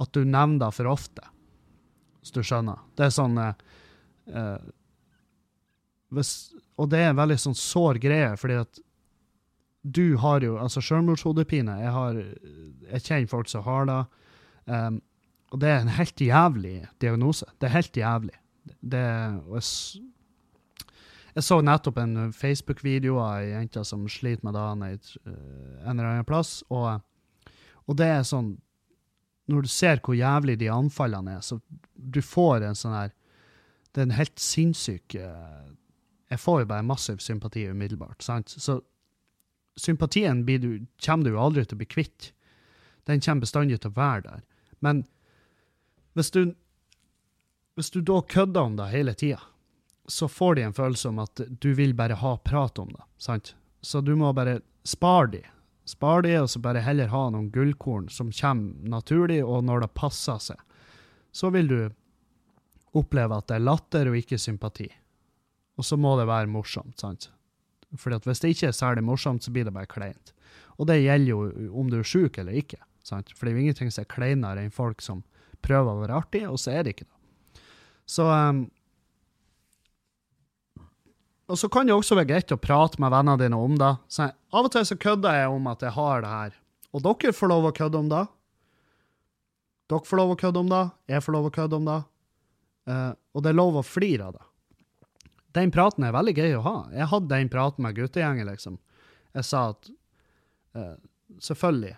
at du nevner det for ofte, hvis du skjønner. Det er sånn uh, hvis, og det er en veldig sånn sår greie, fordi at du har jo altså selvmordshodepine. Jeg, har, jeg kjenner folk som har det. Um, og det er en helt jævlig diagnose. Det er helt jævlig. Det, jeg, jeg, så nettopp en Facebook-video av ei jente som sliter med det eh, en eller annen plass, og, og det er sånn Når du ser hvor jævlig de anfallene er, så du får en sånn her Det er en helt sinnssyk uh, jeg får jo bare massiv sympati umiddelbart. sant? Så sympatien du, kommer du aldri til å bli kvitt. Den kommer bestandig til å være der. Men Hvis du, hvis du da kødder om det hele tida, så får de en følelse om at du vil bare ha prat om det. sant? Så du må bare spare de. Spare de, og så bare heller ha noen gullkorn som kommer naturlig, og når det passer seg. Så vil du oppleve at det er latter og ikke sympati. Og så må det være morsomt, sant? Fordi at hvis det ikke er særlig morsomt, så blir det bare kleint. Og det gjelder jo om du er sjuk eller ikke. sant? For det er jo ingenting som er kleinere enn folk som prøver å være artige, og så er det ikke det. Så um, Og så kan det også være greit å prate med vennene dine om det. Så av og til så kødder jeg om at jeg har det her. Og dere får lov å kødde om det. Dere får lov å kødde om det. Jeg får lov å kødde om det. Uh, og det er lov å flire av det. Den praten er veldig gøy å ha. Jeg hadde den praten med guttegjengen, liksom. Jeg sa at uh, selvfølgelig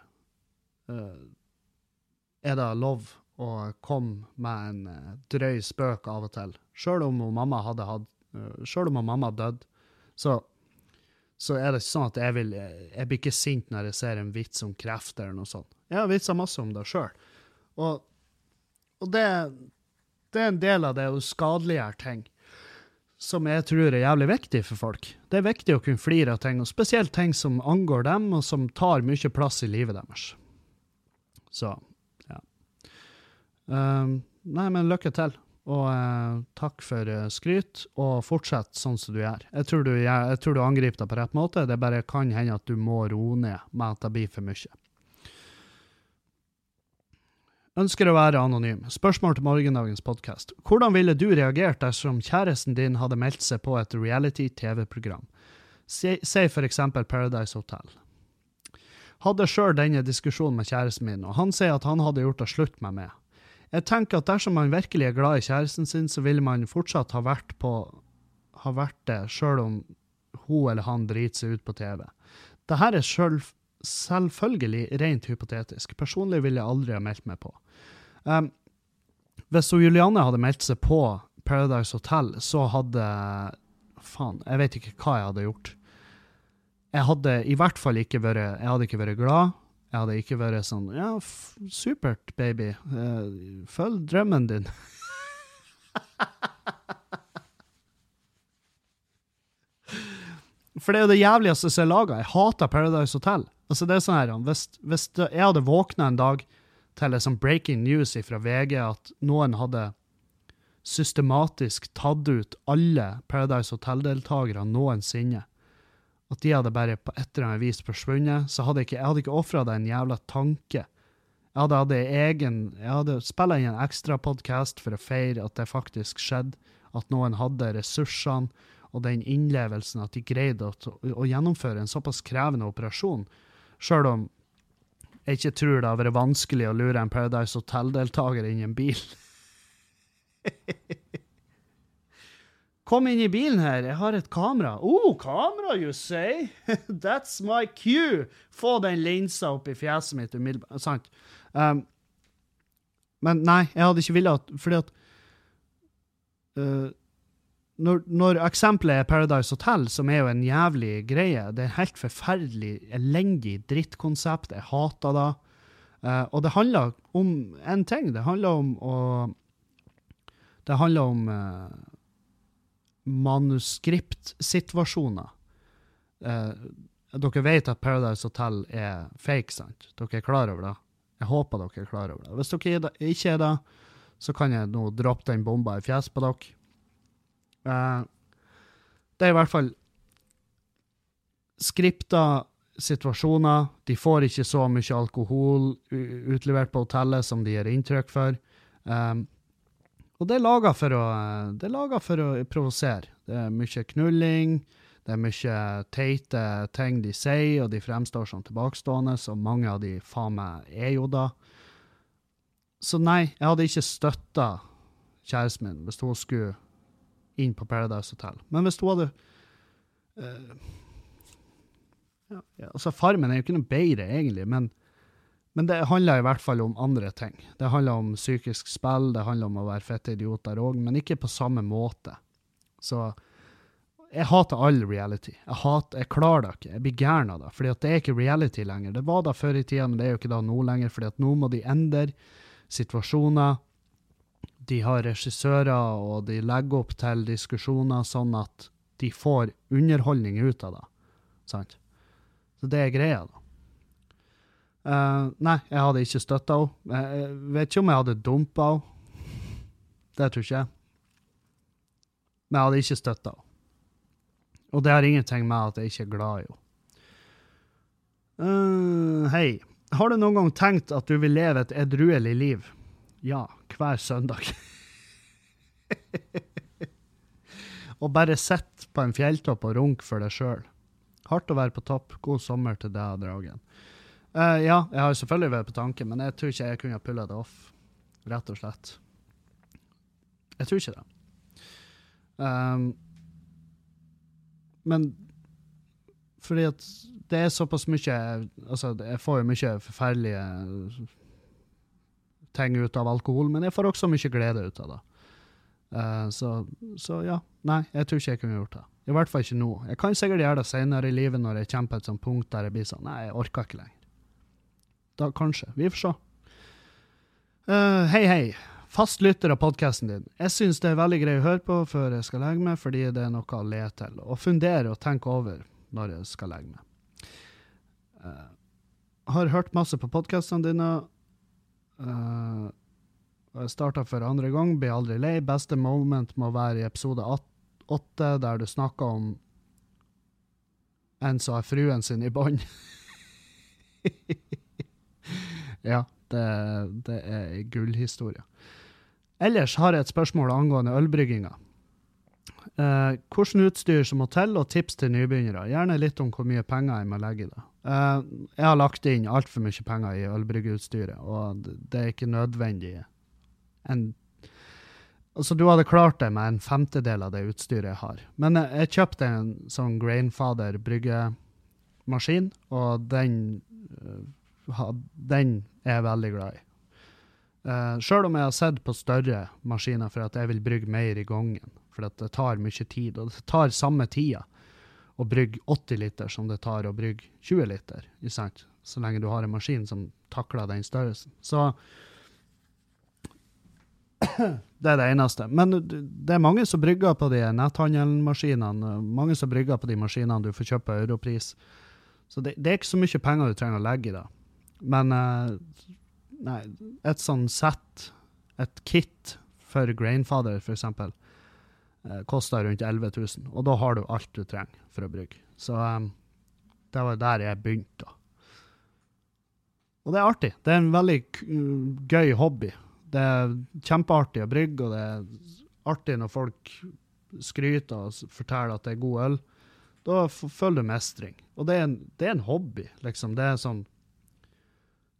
uh, er det lov å komme med en drøy spøk av og til. Sjøl om mamma hadde hatt Sjøl om mamma døde, så, så er det ikke sånn at jeg vil Jeg blir ikke sint når jeg ser en vits om kreft eller noe sånt. Jeg har vitsa masse om det sjøl. Og, og det, det, er en del av det å skadeliggjøre ting som jeg tror er jævlig viktig for folk. Det er viktig å kunne flire av ting, og spesielt ting som angår dem, og som tar mye plass i livet deres. Så, ja. Uh, nei, men lykke til. Og uh, takk for uh, skryt, og fortsett sånn som du gjør. Jeg tror du, jeg, jeg tror du angriper det på rett måte, det bare kan hende at du må roe ned med at det blir for mye. Ønsker å være anonym. Spørsmål til morgendagens podkast. Hvordan ville du reagert dersom kjæresten din hadde meldt seg på et reality-TV-program? Si, for eksempel Paradise Hotel. Hadde sjøl denne diskusjonen med kjæresten min, og han sier at han hadde gjort det slutt med meg. Jeg tenker at dersom man virkelig er glad i kjæresten sin, så ville man fortsatt ha vært, på, ha vært det, sjøl om hun eller han driter seg ut på TV. Dette er selv, selvfølgelig rent hypotetisk. Personlig ville jeg aldri ha meldt meg på. Um, hvis hun Julianne hadde meldt seg på Paradise Hotel, så hadde Faen, jeg vet ikke hva jeg hadde gjort. Jeg hadde i hvert fall ikke vært Jeg hadde ikke vært glad. Jeg hadde ikke vært sånn Ja, supert, baby. Uh, følg drømmen din. For det er jo det jævligste som er laga. Jeg hater Paradise Hotel. Altså det er sånn her, Hvis, hvis jeg hadde våkna en dag til liksom breaking news fra VG at noen hadde systematisk tatt ut alle Paradise Hotel-deltakere noensinne, at de hadde bare på et eller annet vis forsvunnet, så hadde jeg hadde ikke ofra det en jævla tanke. Jeg hadde hatt egen Jeg hadde spilla inn en ekstra podkast for å feire at det faktisk skjedde, at noen hadde ressursene og den innlevelsen at de greide å, å gjennomføre en såpass krevende operasjon, sjøl om jeg ikke tror det har vært vanskelig å lure en Paradise Hotel-deltaker inn i en bil. Kom inn i bilen her, jeg har et kamera. Oh, kamera, you say? That's my cue! Få den linsa opp i fjeset mitt umiddelbart. Sant. Um, men nei, jeg hadde ikke villet at Fordi at uh, når, når eksempelet er Paradise Hotel, som er jo en jævlig greie, det er et helt forferdelig, elendig drittkonsept, jeg hater det. Uh, og det handler om én ting. Det handler om å Det handler om uh, manuskriptsituasjoner. Uh, dere vet at Paradise Hotel er fake, sant? Dere er klar over det? Jeg håper dere er klar over det. Hvis dere ikke er det, så kan jeg nå droppe den bomba i fjeset på dere. Uh, det er i hvert fall skripta situasjoner. De får ikke så mye alkohol utlevert på hotellet som de gir inntrykk for. Um, og det er laga for å, det er laget for å provosere. Det er mye knulling, det er mye teite ting de sier, og de fremstår som tilbakestående, og mange av de faen meg er jo da. Så nei, jeg hadde ikke støtta kjæresten min hvis hun skulle inn på Paradise Hotel. Men hvis hun hadde uh, ja, ja, altså Farmen er jo ikke noe bedre, egentlig, men, men, det handler i hvert fall om andre ting. Det handler om psykisk spill, det handler om å være fette idiot der òg, men ikke på samme måte. Så jeg hater all reality. Jeg, hater, jeg klarer det ikke. Jeg blir gæren av det. fordi det er ikke reality lenger. Det var da før i tida, men det er jo ikke da nå lenger, fordi at nå må de endre situasjoner de har regissører, og de legger opp til diskusjoner sånn at de får underholdning ut av det. Sant? Så det er greia, da. Uh, nei, jeg hadde ikke støtta henne. Jeg vet ikke om jeg hadde dumpa henne. Det tror ikke jeg. Men jeg hadde ikke støtta henne. Og det har ingenting med at jeg ikke er glad i henne. Uh, hei. Har du noen gang tenkt at du vil leve et edruelig liv? Ja, hver søndag. og bare sitte på en fjelltopp og runke for deg sjøl. Hardt å være på topp. God sommer til deg, Dragen. Uh, ja, jeg har selvfølgelig vært på tanken, men jeg tror ikke jeg kunne pulla det off. Rett og slett. Jeg tror ikke det. Um, men fordi at det er såpass mye Altså, jeg får jo mye forferdelige ting ut av alkohol, men jeg får også mye glede ut av det. Uh, så, så, ja. Nei, jeg tror ikke jeg kunne gjort det. I hvert fall ikke nå. Jeg kan sikkert gjøre det senere i livet når jeg kommer på et sånt punkt der jeg blir sånn Nei, jeg orker ikke lenger. Da kanskje. Vi får se. Uh, hei, hei. Fast lytter av podkasten din. Jeg syns det er veldig grei å høre på før jeg skal legge meg, fordi det er noe å le til og fundere og tenke over når jeg skal legge meg. Uh, har hørt masse på podkastene dine. Uh, jeg starta for andre gang, blir aldri lei. Beste moment må være i episode åtte, der du snakker om en som har fruen sin i bånd. Ja, det, det er ei gullhistorie. Ellers har jeg et spørsmål angående ølbrygginga. Eh, hvordan utstyr som må til, og tips til nybegynnere. Gjerne litt om hvor mye penger jeg må legge i det. Uh, jeg har lagt inn altfor mye penger i ølbryggeutstyret, og det er ikke nødvendig. En, altså, du hadde klart det med en femtedel av det utstyret jeg har. Men jeg, jeg kjøpte en sånn Grainfather bryggemaskin, og den uh, den er jeg veldig glad i. Uh, Sjøl om jeg har sett på større maskiner for at jeg vil brygge mer i gangen, for det tar mye tid. Og det tar samme tida å brygge 80 liter som det tar å brygge 20 liter, så lenge du har en maskin som takler den størrelsen. Så det er det eneste. Men det er mange som brygger på de netthandelmaskinene. Mange som brygger på de maskinene du får kjøpe på europris. Så det, det, er ikke så mye penger du trenger å legge i det. Men uh, nei, et sånn sett, et kit for Grainfather, for eksempel, uh, koster rundt 11 000. Og da har du alt du trenger for å brygge. Så um, det var der jeg begynte. Og det er artig. Det er en veldig gøy hobby. Det er kjempeartig å brygge, og det er artig når folk skryter og forteller at det er god øl. Da føler du mestring. Og det er en, det er en hobby, liksom. Det er sånn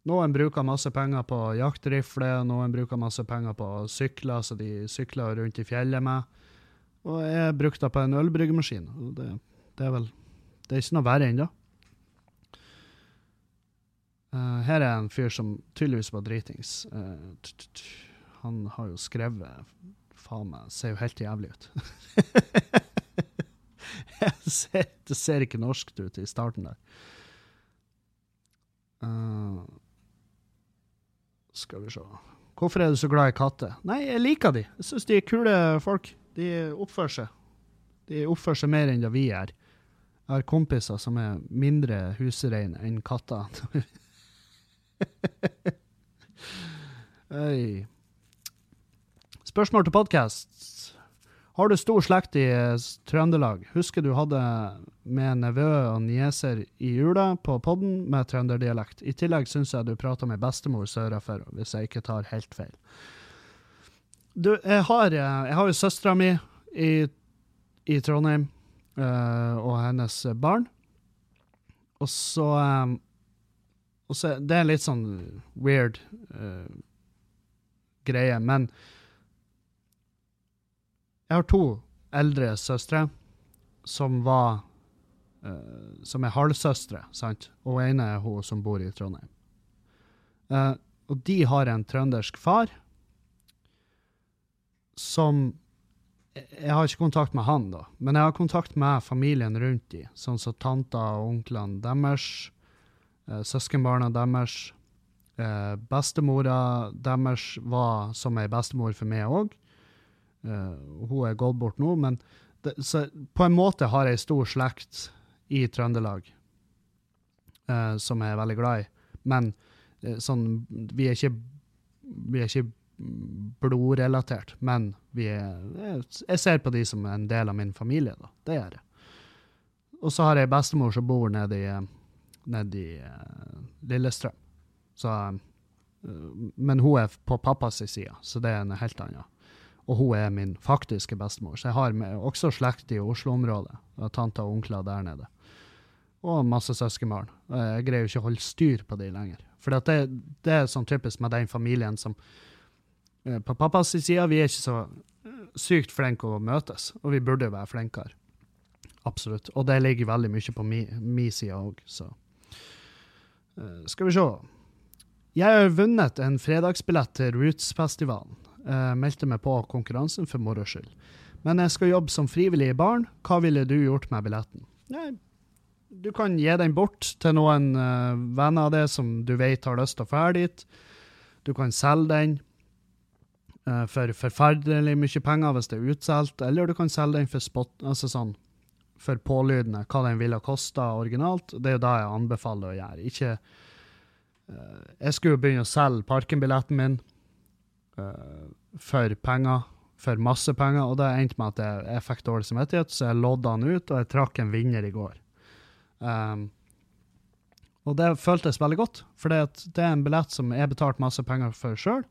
noen bruker masse penger på jaktrifle, noen bruker masse penger på sykler, så de sykler rundt i fjellet med. Og jeg brukte det på en ølbryggemaskin. Det, det, er vel Det er ikke noe verre ennå. Uh, her er en fyr som tydeligvis var dritings. Uh, han har jo skrevet Faen meg, ser jo helt jævlig ut. ser, det ser ikke norskt ut i starten der. Uh, skal vi se. Hvorfor er du så glad i katter? Nei, jeg liker de. Jeg syns de er kule folk. De oppfører seg. De oppfører seg mer enn det vi er. Jeg har kompiser som er mindre husrein enn katter. Spørsmål til podkast. Har du stor slekt i eh, Trøndelag? Husker du hadde med nevø og nieser i jula på podden med trønderdialekt. I tillegg syns jeg du prater med bestemor sørafor, hvis jeg ikke tar helt feil. Du, jeg har, eh, jeg har jo søstera mi i, i, Trondheim uh, og hennes barn. Og så, um, og så Det er en litt sånn weird uh, greie, men jeg har to eldre søstre som var Som er halvsøstre, sant? Og ene er hun som bor i Trondheim. Og de har en trøndersk far som Jeg har ikke kontakt med han, da, men jeg har kontakt med familien rundt de, sånn som tanta og onklene deres, uh, søskenbarna deres, Eh, bestemora deres var som ei bestemor for meg òg. Eh, hun er gått bort nå, men det, på en måte har jeg stor slekt i Trøndelag eh, som jeg er veldig glad i. Men sånn Vi er ikke, vi er ikke blodrelatert, men vi er, jeg ser på de som en del av min familie. da. Det gjør jeg. Og så har jeg bestemor som bor nede i, nede i uh, Lillestrøm. Så, uh, men hun er på pappas side, så det er en helt annen. Og hun er min faktiske bestemor. Så jeg har med, også slekt i Oslo-området. Tanter og onkler der nede. Og masse søskenbarn. Jeg greier jo ikke å holde styr på de lenger. For det, det, er sånn typisk med den familien som På pappas side vi er ikke så sykt flinke å møtes, og vi burde være flinkere. Absolutt. Og det ligger veldig mye på min mi side òg, så uh, Skal vi se. Jeg har vunnet en fredagsbillett til Roots-festivalen. Uh, meldte meg på konkurransen for moro skyld. Men jeg skal jobbe som frivillig i baren. Hva ville du gjort med billetten? Nei, du kan gi den bort til noen venner av deg som du vet har lyst til å dra dit. Du kan selge den for forferdelig mye penger hvis det er utsolgt, eller du kan selge den for spot, altså sånn for pålydende hva den ville kosta originalt. Det er jo det jeg anbefaler å gjøre. Ikke uh, Jeg skulle jo begynne å selge parkenbilletten min uh, for penger, for masse penger, og det endte med at jeg, jeg fikk dårlig samvittighet, så jeg lodda den ut, og jeg trakk en vinner i går. Um, og det føltes veldig godt, for det, er en billett som jeg betalte masse penger for sjøl.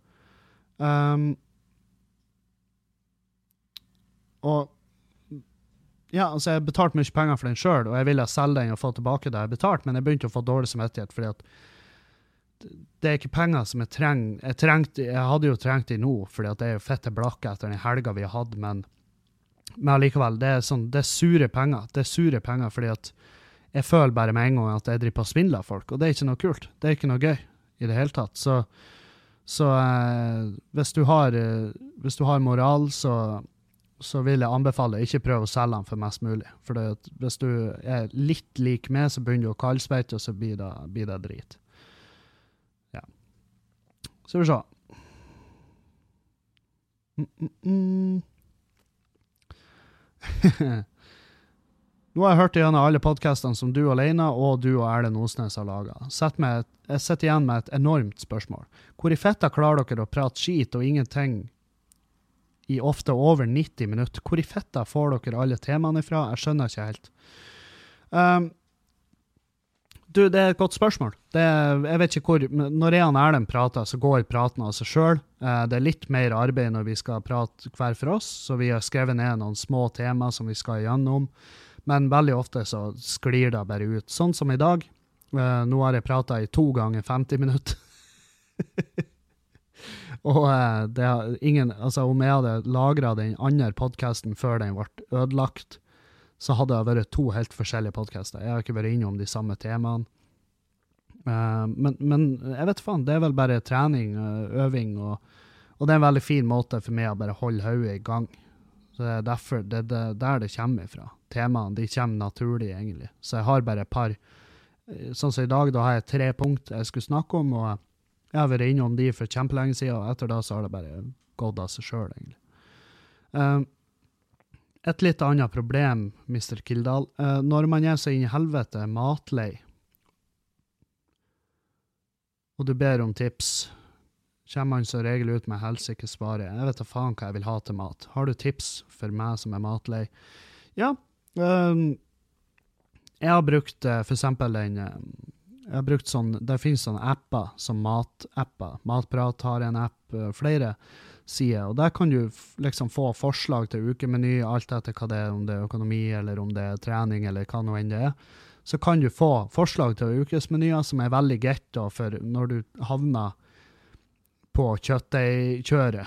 Um, og ja, altså Jeg betalte mye penger for den sjøl, og jeg ville selge den og få tilbake det jeg betalte, men jeg begynte å få dårlig samvittighet fordi at det er ikke penger som jeg trenger. Jeg, trengte, jeg hadde jo trengt de nå, fordi at jeg er fette blakke etter den helga vi har hatt, men, men allikevel, det er, sånn, det er sure penger. Det er sure penger fordi at jeg føler bare med en gang at jeg driver på og svindler folk, og det er ikke noe kult. Det er ikke noe gøy i det hele tatt. Så, så eh, hvis, du har, eh, hvis du har moral, så så vil jeg anbefale ikke prøve å selge den for mest mulig. For hvis du er litt lik meg, så begynner du å kaldspeite, og så blir det, blir det drit. Ja. Skal vi se. Mm, mm, mm. Nå har jeg hørt gjennom alle podkastene som du alene og du og Erlend Osnes har laga. Jeg sitter igjen med et enormt spørsmål. Hvor i fetta klarer dere å prate skit og ingenting i ofte over 90 minutter. Hvor i fetta får dere alle temaene fra? Jeg skjønner ikke helt. Um, du, det er et godt spørsmål. Det, jeg vet ikke hvor, Når jeg og Erlend prater, så går praten av seg sjøl. Uh, det er litt mer arbeid når vi skal prate hver for oss, så vi har skrevet ned noen små tema som vi skal igjennom. Men veldig ofte så sklir det bare ut. Sånn som i dag. Uh, nå har jeg prata i to ganger 50 minutter. Og uh, det har ingen, altså om jeg hadde lagra den andre podkasten før den ble ødelagt, så hadde det vært to helt forskjellige podkaster. Jeg har ikke vært innom de samme temaene. Uh, men, men, jeg vet faen, det er vel bare trening, øving, og, og, det er en veldig fin måte for meg å bare holde hodet i gang. Så Det er derfor, det det, der det kommer ifra. Temaene de kommer naturlig, egentlig. Så jeg har bare et par Sånn som i dag, da har jeg tre punkt jeg skulle snakke om. og jeg har vært innom de for kjempelenge siden, og etter da så har det bare gått av seg sjøl, egentlig. Uh, et litt annet problem, Mr. Kildahl. Uh, når man er så inn i helvete matlei, og du ber om tips, kommer man som regel ut med helsikes svaret. Jeg vet da faen hva jeg vil ha til mat. Har du tips for meg som er matlei? Ja. Uh, jeg har brukt uh, for eksempel den jeg har brukt sånn, Det finnes sånne apper som matapper. Matprat har en app, eh, flere sider. og Der kan du liksom få forslag til ukemeny, alt etter hva det er, om det er økonomi eller om det er trening eller hva nå enn det er. Så kan du få forslag til ukesmenyer som er veldig greit for når du havner på kjøttdeigkjøret.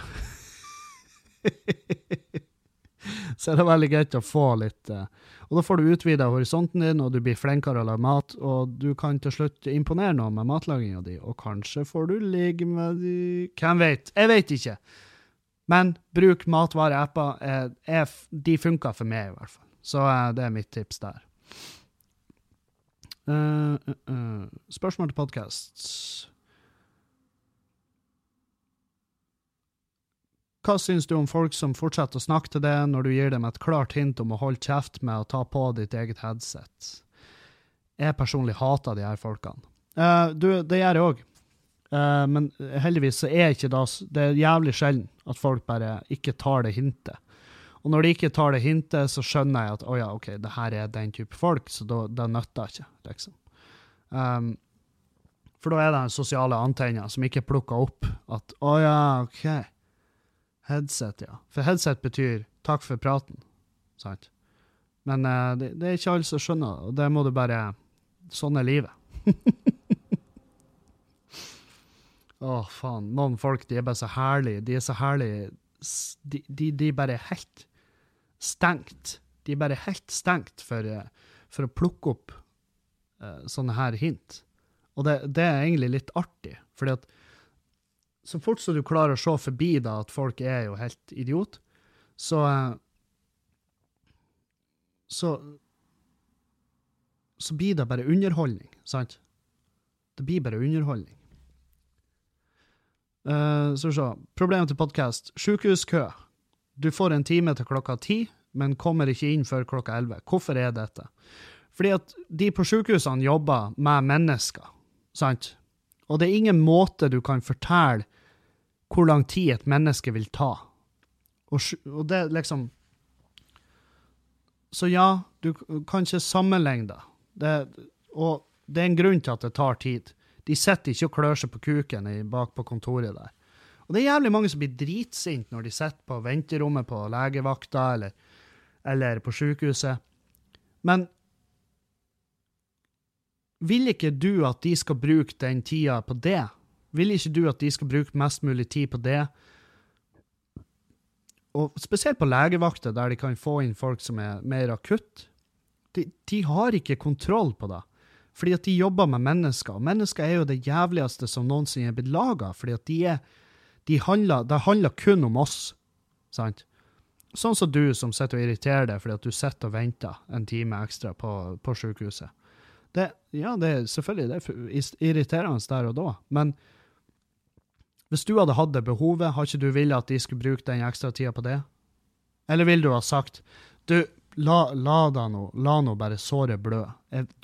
så er det veldig greit å få litt uh, Og da får du utvida horisonten din, og du blir flinkere å lage mat, og du kan til slutt imponere noen med matlaginga di, og kanskje får du ligge med de Hvem vet? Jeg vet ikke. Men bruk matvareapper. Eh, de funker for meg, i hvert fall. Så uh, det er mitt tips der. Uh, spørsmål til podkast. Hva syns du om folk som fortsetter å snakke til deg når du gir dem et klart hint om å holde kjeft med å ta på ditt eget headset? Jeg personlig hater de her folkene. Uh, du, det gjør jeg òg. Uh, eh, men heldigvis så er ikke det Det er jævlig sjelden at folk bare ikke tar det hintet. Og når de ikke tar det hintet, så skjønner jeg at å oh ja, OK, det her er den type folk, så da, det nytter ikke, liksom. Um, for da er det den sosiale antenna som ikke plukker opp at å oh ja, OK. Headset, ja. For headset betyr takk for praten, sant? Men uh, det, det, er ikke alle som skjønner, og det må du bare Sånn er livet. Å, oh, faen. Noen folk de er bare så herlige. De er så herlige. De, de, de er bare helt stengt. De er bare helt stengt for, eh, for å plukke opp uh, sånne her hint. Og det, det, er egentlig litt artig, fordi at så fort som du klarer å se forbi da at folk er jo helt idiot, så Så så blir det bare underholdning, sant? Det blir bare underholdning. Uh, så se. Problemet til podkast. Sykehuskø. Du får en time til klokka ti, men kommer ikke inn før klokka elleve. Hvorfor er dette? Fordi at de på sykehusene jobber med mennesker, sant? Og det er ingen måte du kan fortelle hvor lang tid et menneske vil ta. Og, og det liksom Så ja, du kan ikke sammenligne det. Og det er en grunn til at det tar tid. De sitter ikke og klør seg på kuken bak på kontoret der. Og det er jævlig mange som blir dritsinte når de sitter på venterommet på legevakta eller, eller på sykehuset. Men vil ikke du at de skal bruke den tida på det? Vil ikke du at de skal bruke mest mulig tid på det? Og spesielt på legevakter, der de kan få inn folk som er mer akutt. De, de har ikke kontroll på det. Fordi at de jobber med mennesker. Og mennesker er jo det jævligste som noensinne er blitt laga. Fordi at de er de Det handler kun om oss. Sant? Sånn som du som sitter og irriterer deg fordi at du sitter og venter en time ekstra på, på sykehuset. Det, ja, det er selvfølgelig det er irriterende der og da, men hvis du hadde hatt det behovet, har ikke du villet at de skulle bruke den ekstra tida på det? Eller vil du ha sagt du, la, la da nå, la nå bare såret blø.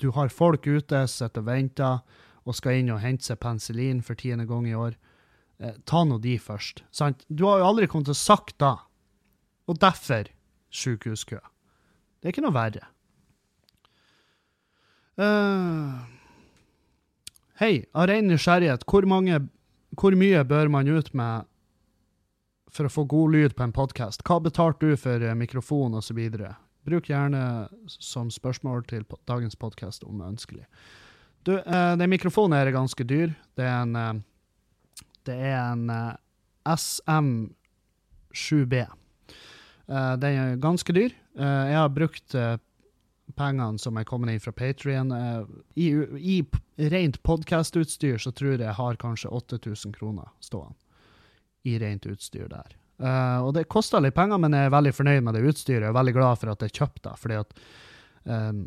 Du har folk ute, sitter og venter, og skal inn og hente seg penicillin for tiende gang i år. Eh, ta nå de først. Sant? Du har jo aldri kommet til å sagt da. Og derfor sykehuskø. Det er ikke noe verre. Uh, Hei, av ren nysgjerrighet, hvor mange hvor mye bør man ut med for å få god lyd på en podkast? Hva betalte du for eh, mikrofon osv.? Bruk gjerne som spørsmål til dagens podkast om ønskelig. Du, eh, den mikrofonen er ganske dyr. Det er en, eh, det er en eh, SM7B. Eh, den er ganske dyr. Eh, jeg har brukt eh, pengene som er kommet inn fra Patrion. Uh, I, i rent podkastutstyr så tror jeg jeg har kanskje 8000 kroner stående i rent utstyr der. Uh, og det koster litt penger, men jeg er veldig fornøyd med det utstyret. Jeg er veldig glad for at jeg kjøpte det, fordi at um,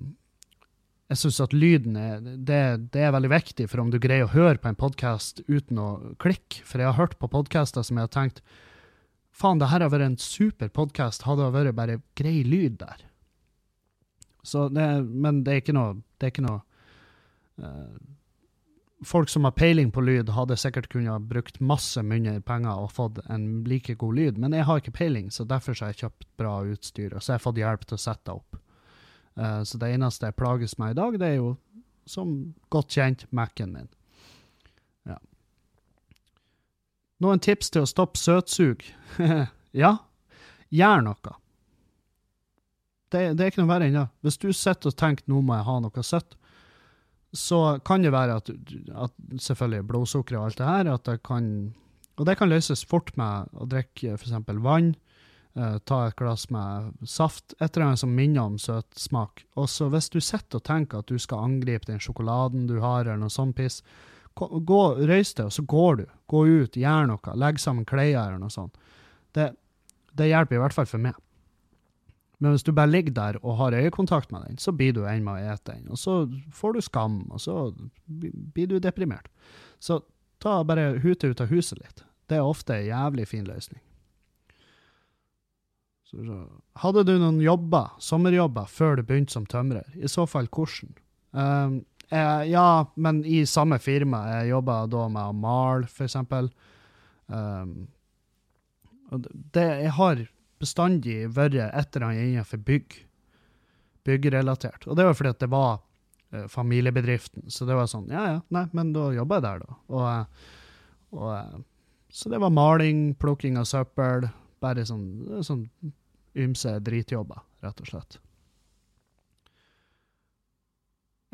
jeg syns at lyden er det, det, er veldig viktig for om du greier å høre på en podkast uten å klikke. For jeg har hørt på podkaster som jeg har tenkt faen, det her har vært en super podkast, hadde det vært bare grei lyd der. Det, men det er ikke noe, det er ikke noe uh, Folk som har peiling på lyd, hadde sikkert kunnet brukt masse mindre penger og fått en like god lyd, men jeg har ikke peiling, så derfor har jeg kjøpt bra utstyr, og så har jeg fått hjelp til å sette opp. Uh, så det eneste jeg plages med i dag, det er jo, som godt kjent, Mac-en min. Ja. Noen tips til å stoppe søtsug? ja, gjør noe det, det, er ikke noe verre ennå. Hvis du sitter og tenker nå må jeg ha noe søtt, så kan det være at, at selvfølgelig blodsukker og alt det her at det kan, Og det kan løses fort med å drikke f.eks. vann. eh, ta et glass med saft, et eller annet som minner om søtsmak. Og så hvis du sitter og tenker at du skal angripe den sjokoladen du har, eller noe sånt piss, gå, røys deg, og så går du. Gå ut, gjør noe. Legg sammen klær eller noe sånt. Det, det hjelper i hvert fall for meg. Men hvis du bare ligger der og har øyekontakt med den, så blir du en med å ete den. Og så får du skam, og så blir du deprimert. Så ta bare hutet ut av huset litt. Det er ofte en jævlig fin løsning. Hadde du noen jobber, sommerjobber, før du begynte som tømrer? I så fall hvordan? Um, jeg, ja, men i samme firma. Jeg jobba da med å male, eksempel. Um, det, jeg har bestandig vært et eller annet innenfor bygg. Byggrelatert. Og det var fordi at det var uh, familiebedriften. Så det var sånn, ja ja, nei, men da jobber jeg der, da. Og, eh, og, eh, så det var maling, plukking av søppel. Bare sånn, sånn ymse dritjobber, rett og slett.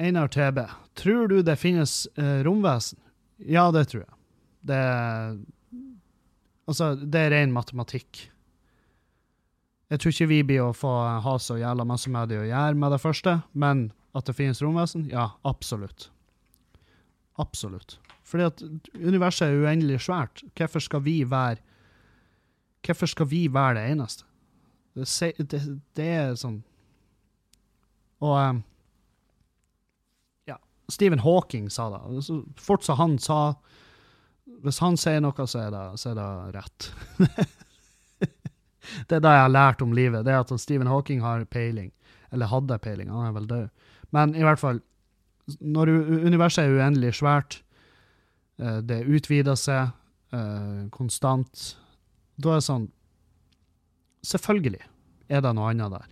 Einar TB, tror du det finnes eh, romvesen? Ja, det tror jeg. Det Altså, det er ren matematikk. Jeg tror ikke vi blir å få ha så jævla masse med det å gjøre med det første, men at det finnes romvesen? Ja, absolutt. Absolutt. Fordi at universet er uendelig svært. Hvorfor skal vi være Hvorfor skal vi være det eneste? Det, det, det er sånn Og um, Ja, Stephen Hawking sa det. Så fort som han sa Hvis han sier noe, så er det, så er det rett. det er det jeg har lært om livet. Det er at Stephen Hawking har peiling. Eller hadde peiling. Han er vel død. Men i hvert fall, når universet er uendelig svært, eh, det utvider seg eh, konstant, da er det sånn Selvfølgelig er det noe annet der.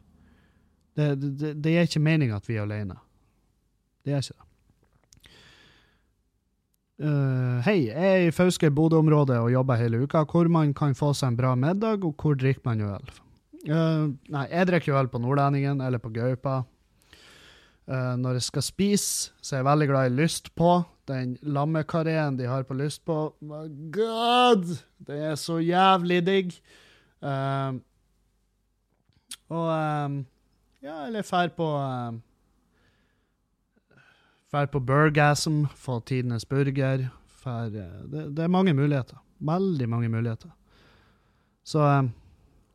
Det, det, det er ikke meninga at vi er alene. Det er ikke det. Uh, hei, jeg er i Fauske Bodø-området og jobber hele uka, hvor man kan få seg en bra middag, og hvor drikker man øl? Uh, nei, jeg drikker øl på Nordlendingen eller på Gaupa. Uh, når jeg skal spise, så er jeg veldig glad i lyst på. Den lammekareen de har på lyst på. My God! Det er så jævlig digg. Og um, Ja, eller fær på um, Fær på Burgasm, få tidenes burger. Fær, eh, det, det, er mange muligheter. Veldig mange muligheter. Så um,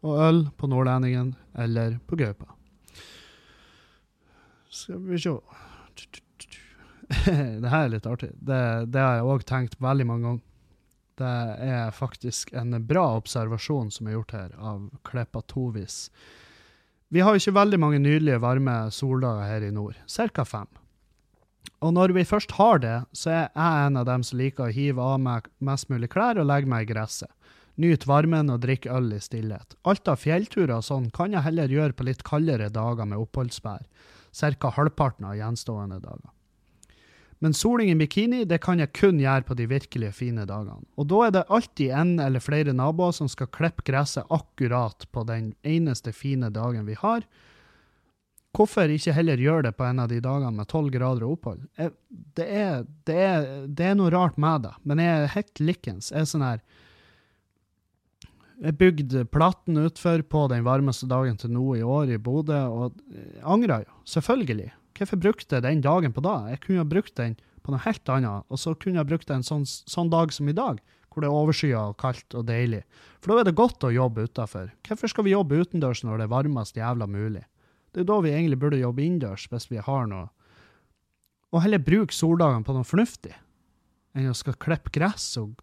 Og øl på Nordlendingen eller på Gaupa. Skal vi se Det her er litt artig. Det, det har jeg òg tenkt veldig mange ganger. Det er faktisk en bra observasjon som er gjort her, av Kleppa Tovis. Vi har ikke veldig mange nydelige, varme soldager her i nord. Cirka fem. Og når vi først har det, så er jeg en av dem som liker å hive av meg mest mulig klær og legge meg i gresset. Nyt varmen og drikk øl i stillhet. Alt av fjellturer og sånn kan jeg heller gjøre på litt kaldere dager med oppholdsvær. Ca. halvparten av gjenstående dager. Men soling i bikini det kan jeg kun gjøre på de virkelig fine dagene. Og da er det alltid en eller flere naboer som skal klippe gresset akkurat på den eneste fine dagen vi har. Hvorfor ikke heller gjøre det på en av de dagene med tolv grader og opphold? Jeg, det, er, det, er, det, er, noe rart med det, men jeg er helt likens. Jeg er sånn her Jeg bygde platen utfor på den varmeste dagen til nå i år i Bodø, og angrer jo. Selvfølgelig. Hvorfor brukte jeg den dagen på da? Jeg kunne ha brukt den på noe helt annet, og så kunne jeg brukt en sånn, sånn dag som i dag, hvor det er overskya og kaldt og deilig. For da er det godt å jobbe utafor. Hvorfor skal vi jobbe utendørs når det er varmest jævla mulig? Det er da vi egentlig burde jobbe innendørs, hvis vi har noe. Og heller bruke soldagene på noe fornuftig, enn å skal klippe gress og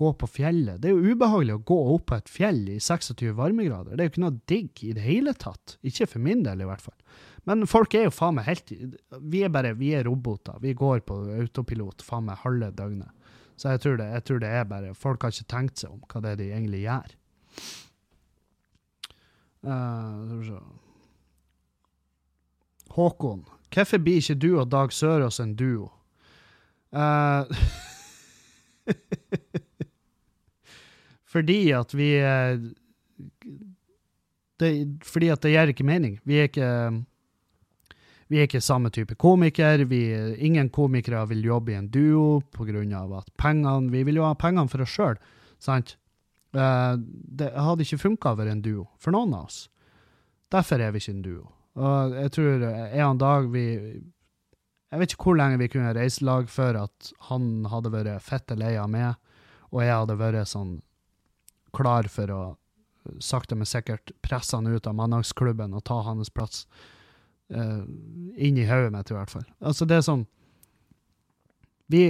gå på fjellet. Det er jo ubehagelig å gå opp på et fjell i 26 varmegrader. Det er jo ikke noe digg i det hele tatt. Ikke for min del, i hvert fall. Men folk er jo faen meg helt Vi er bare vi er roboter. Vi går på autopilot faen meg halve døgnet. Så jeg tror, det, jeg tror det er bare Folk har ikke tenkt seg om hva det er de egentlig gjør. Uh, Håkon, hvorfor blir ikke du og Dag Sørås en duo? Uh, fordi at vi uh, det, Fordi at det gir ikke mening. Vi er ikke vi er ikke samme type komiker. Vi, ingen komikere vil jobbe i en duo pga. at pengene Vi vil jo ha pengene for oss sjøl, sant? Uh, det hadde ikke funka å være en duo for noen av oss. Derfor er vi ikke en duo. Og jeg tror en dag vi Jeg vet ikke hvor lenge vi kunne reise lag før at han hadde vært fette lei av meg, og jeg hadde vært sånn klar for å sakte, men sikkert presse han ut av mandagsklubben og ta hans plass uh, inn i hodet mitt, i hvert fall. Altså, det er sånn vi,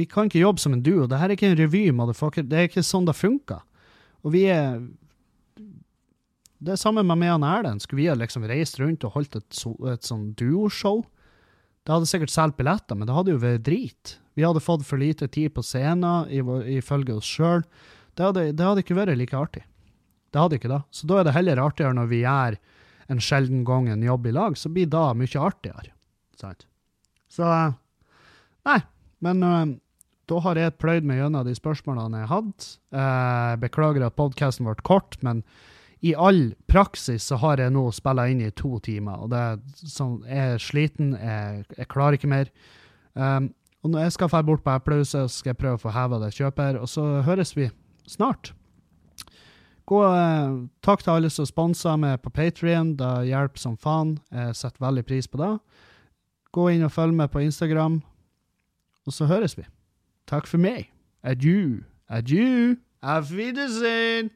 vi kan ikke jobbe som en duo. Dette er ikke en revy, motherfucker. Det er ikke sånn det funker. Og vi er det er samme med meg og Erlend. Skulle vi ha liksom reist rundt og holdt et, so, et sånn duoshow? Det hadde sikkert solgt billetter, men det hadde jo vært drit. Vi hadde fått for lite tid på scenen, ifølge oss sjøl. Det, det, hadde ikke vært like artig. Det hadde ikke det. Så da er det heller artigere når vi gjør en sjelden gang en jobb i lag, så blir det mye artigere. Sant? Så Nei, men uh, da har jeg pløyd meg gjennom de spørsmålene jeg hadde. Uh, beklager at podkasten ble kort, men i all praksis så har jeg nå spilla inn i to timer, og det er sånn, jeg er sliten, jeg, jeg klarer ikke mer. Um, og når jeg skal dra bort på Eplehuset, så skal jeg prøve å få heva det kjøper, og så høres vi snart. Gå, uh, takk til alle som sponser meg på Patrion, det hjelper som faen. Jeg setter veldig pris på det. Gå inn og følg med på Instagram, og så høres vi. Takk for meg. Adjø. Adjø. Auf Wiedersehen.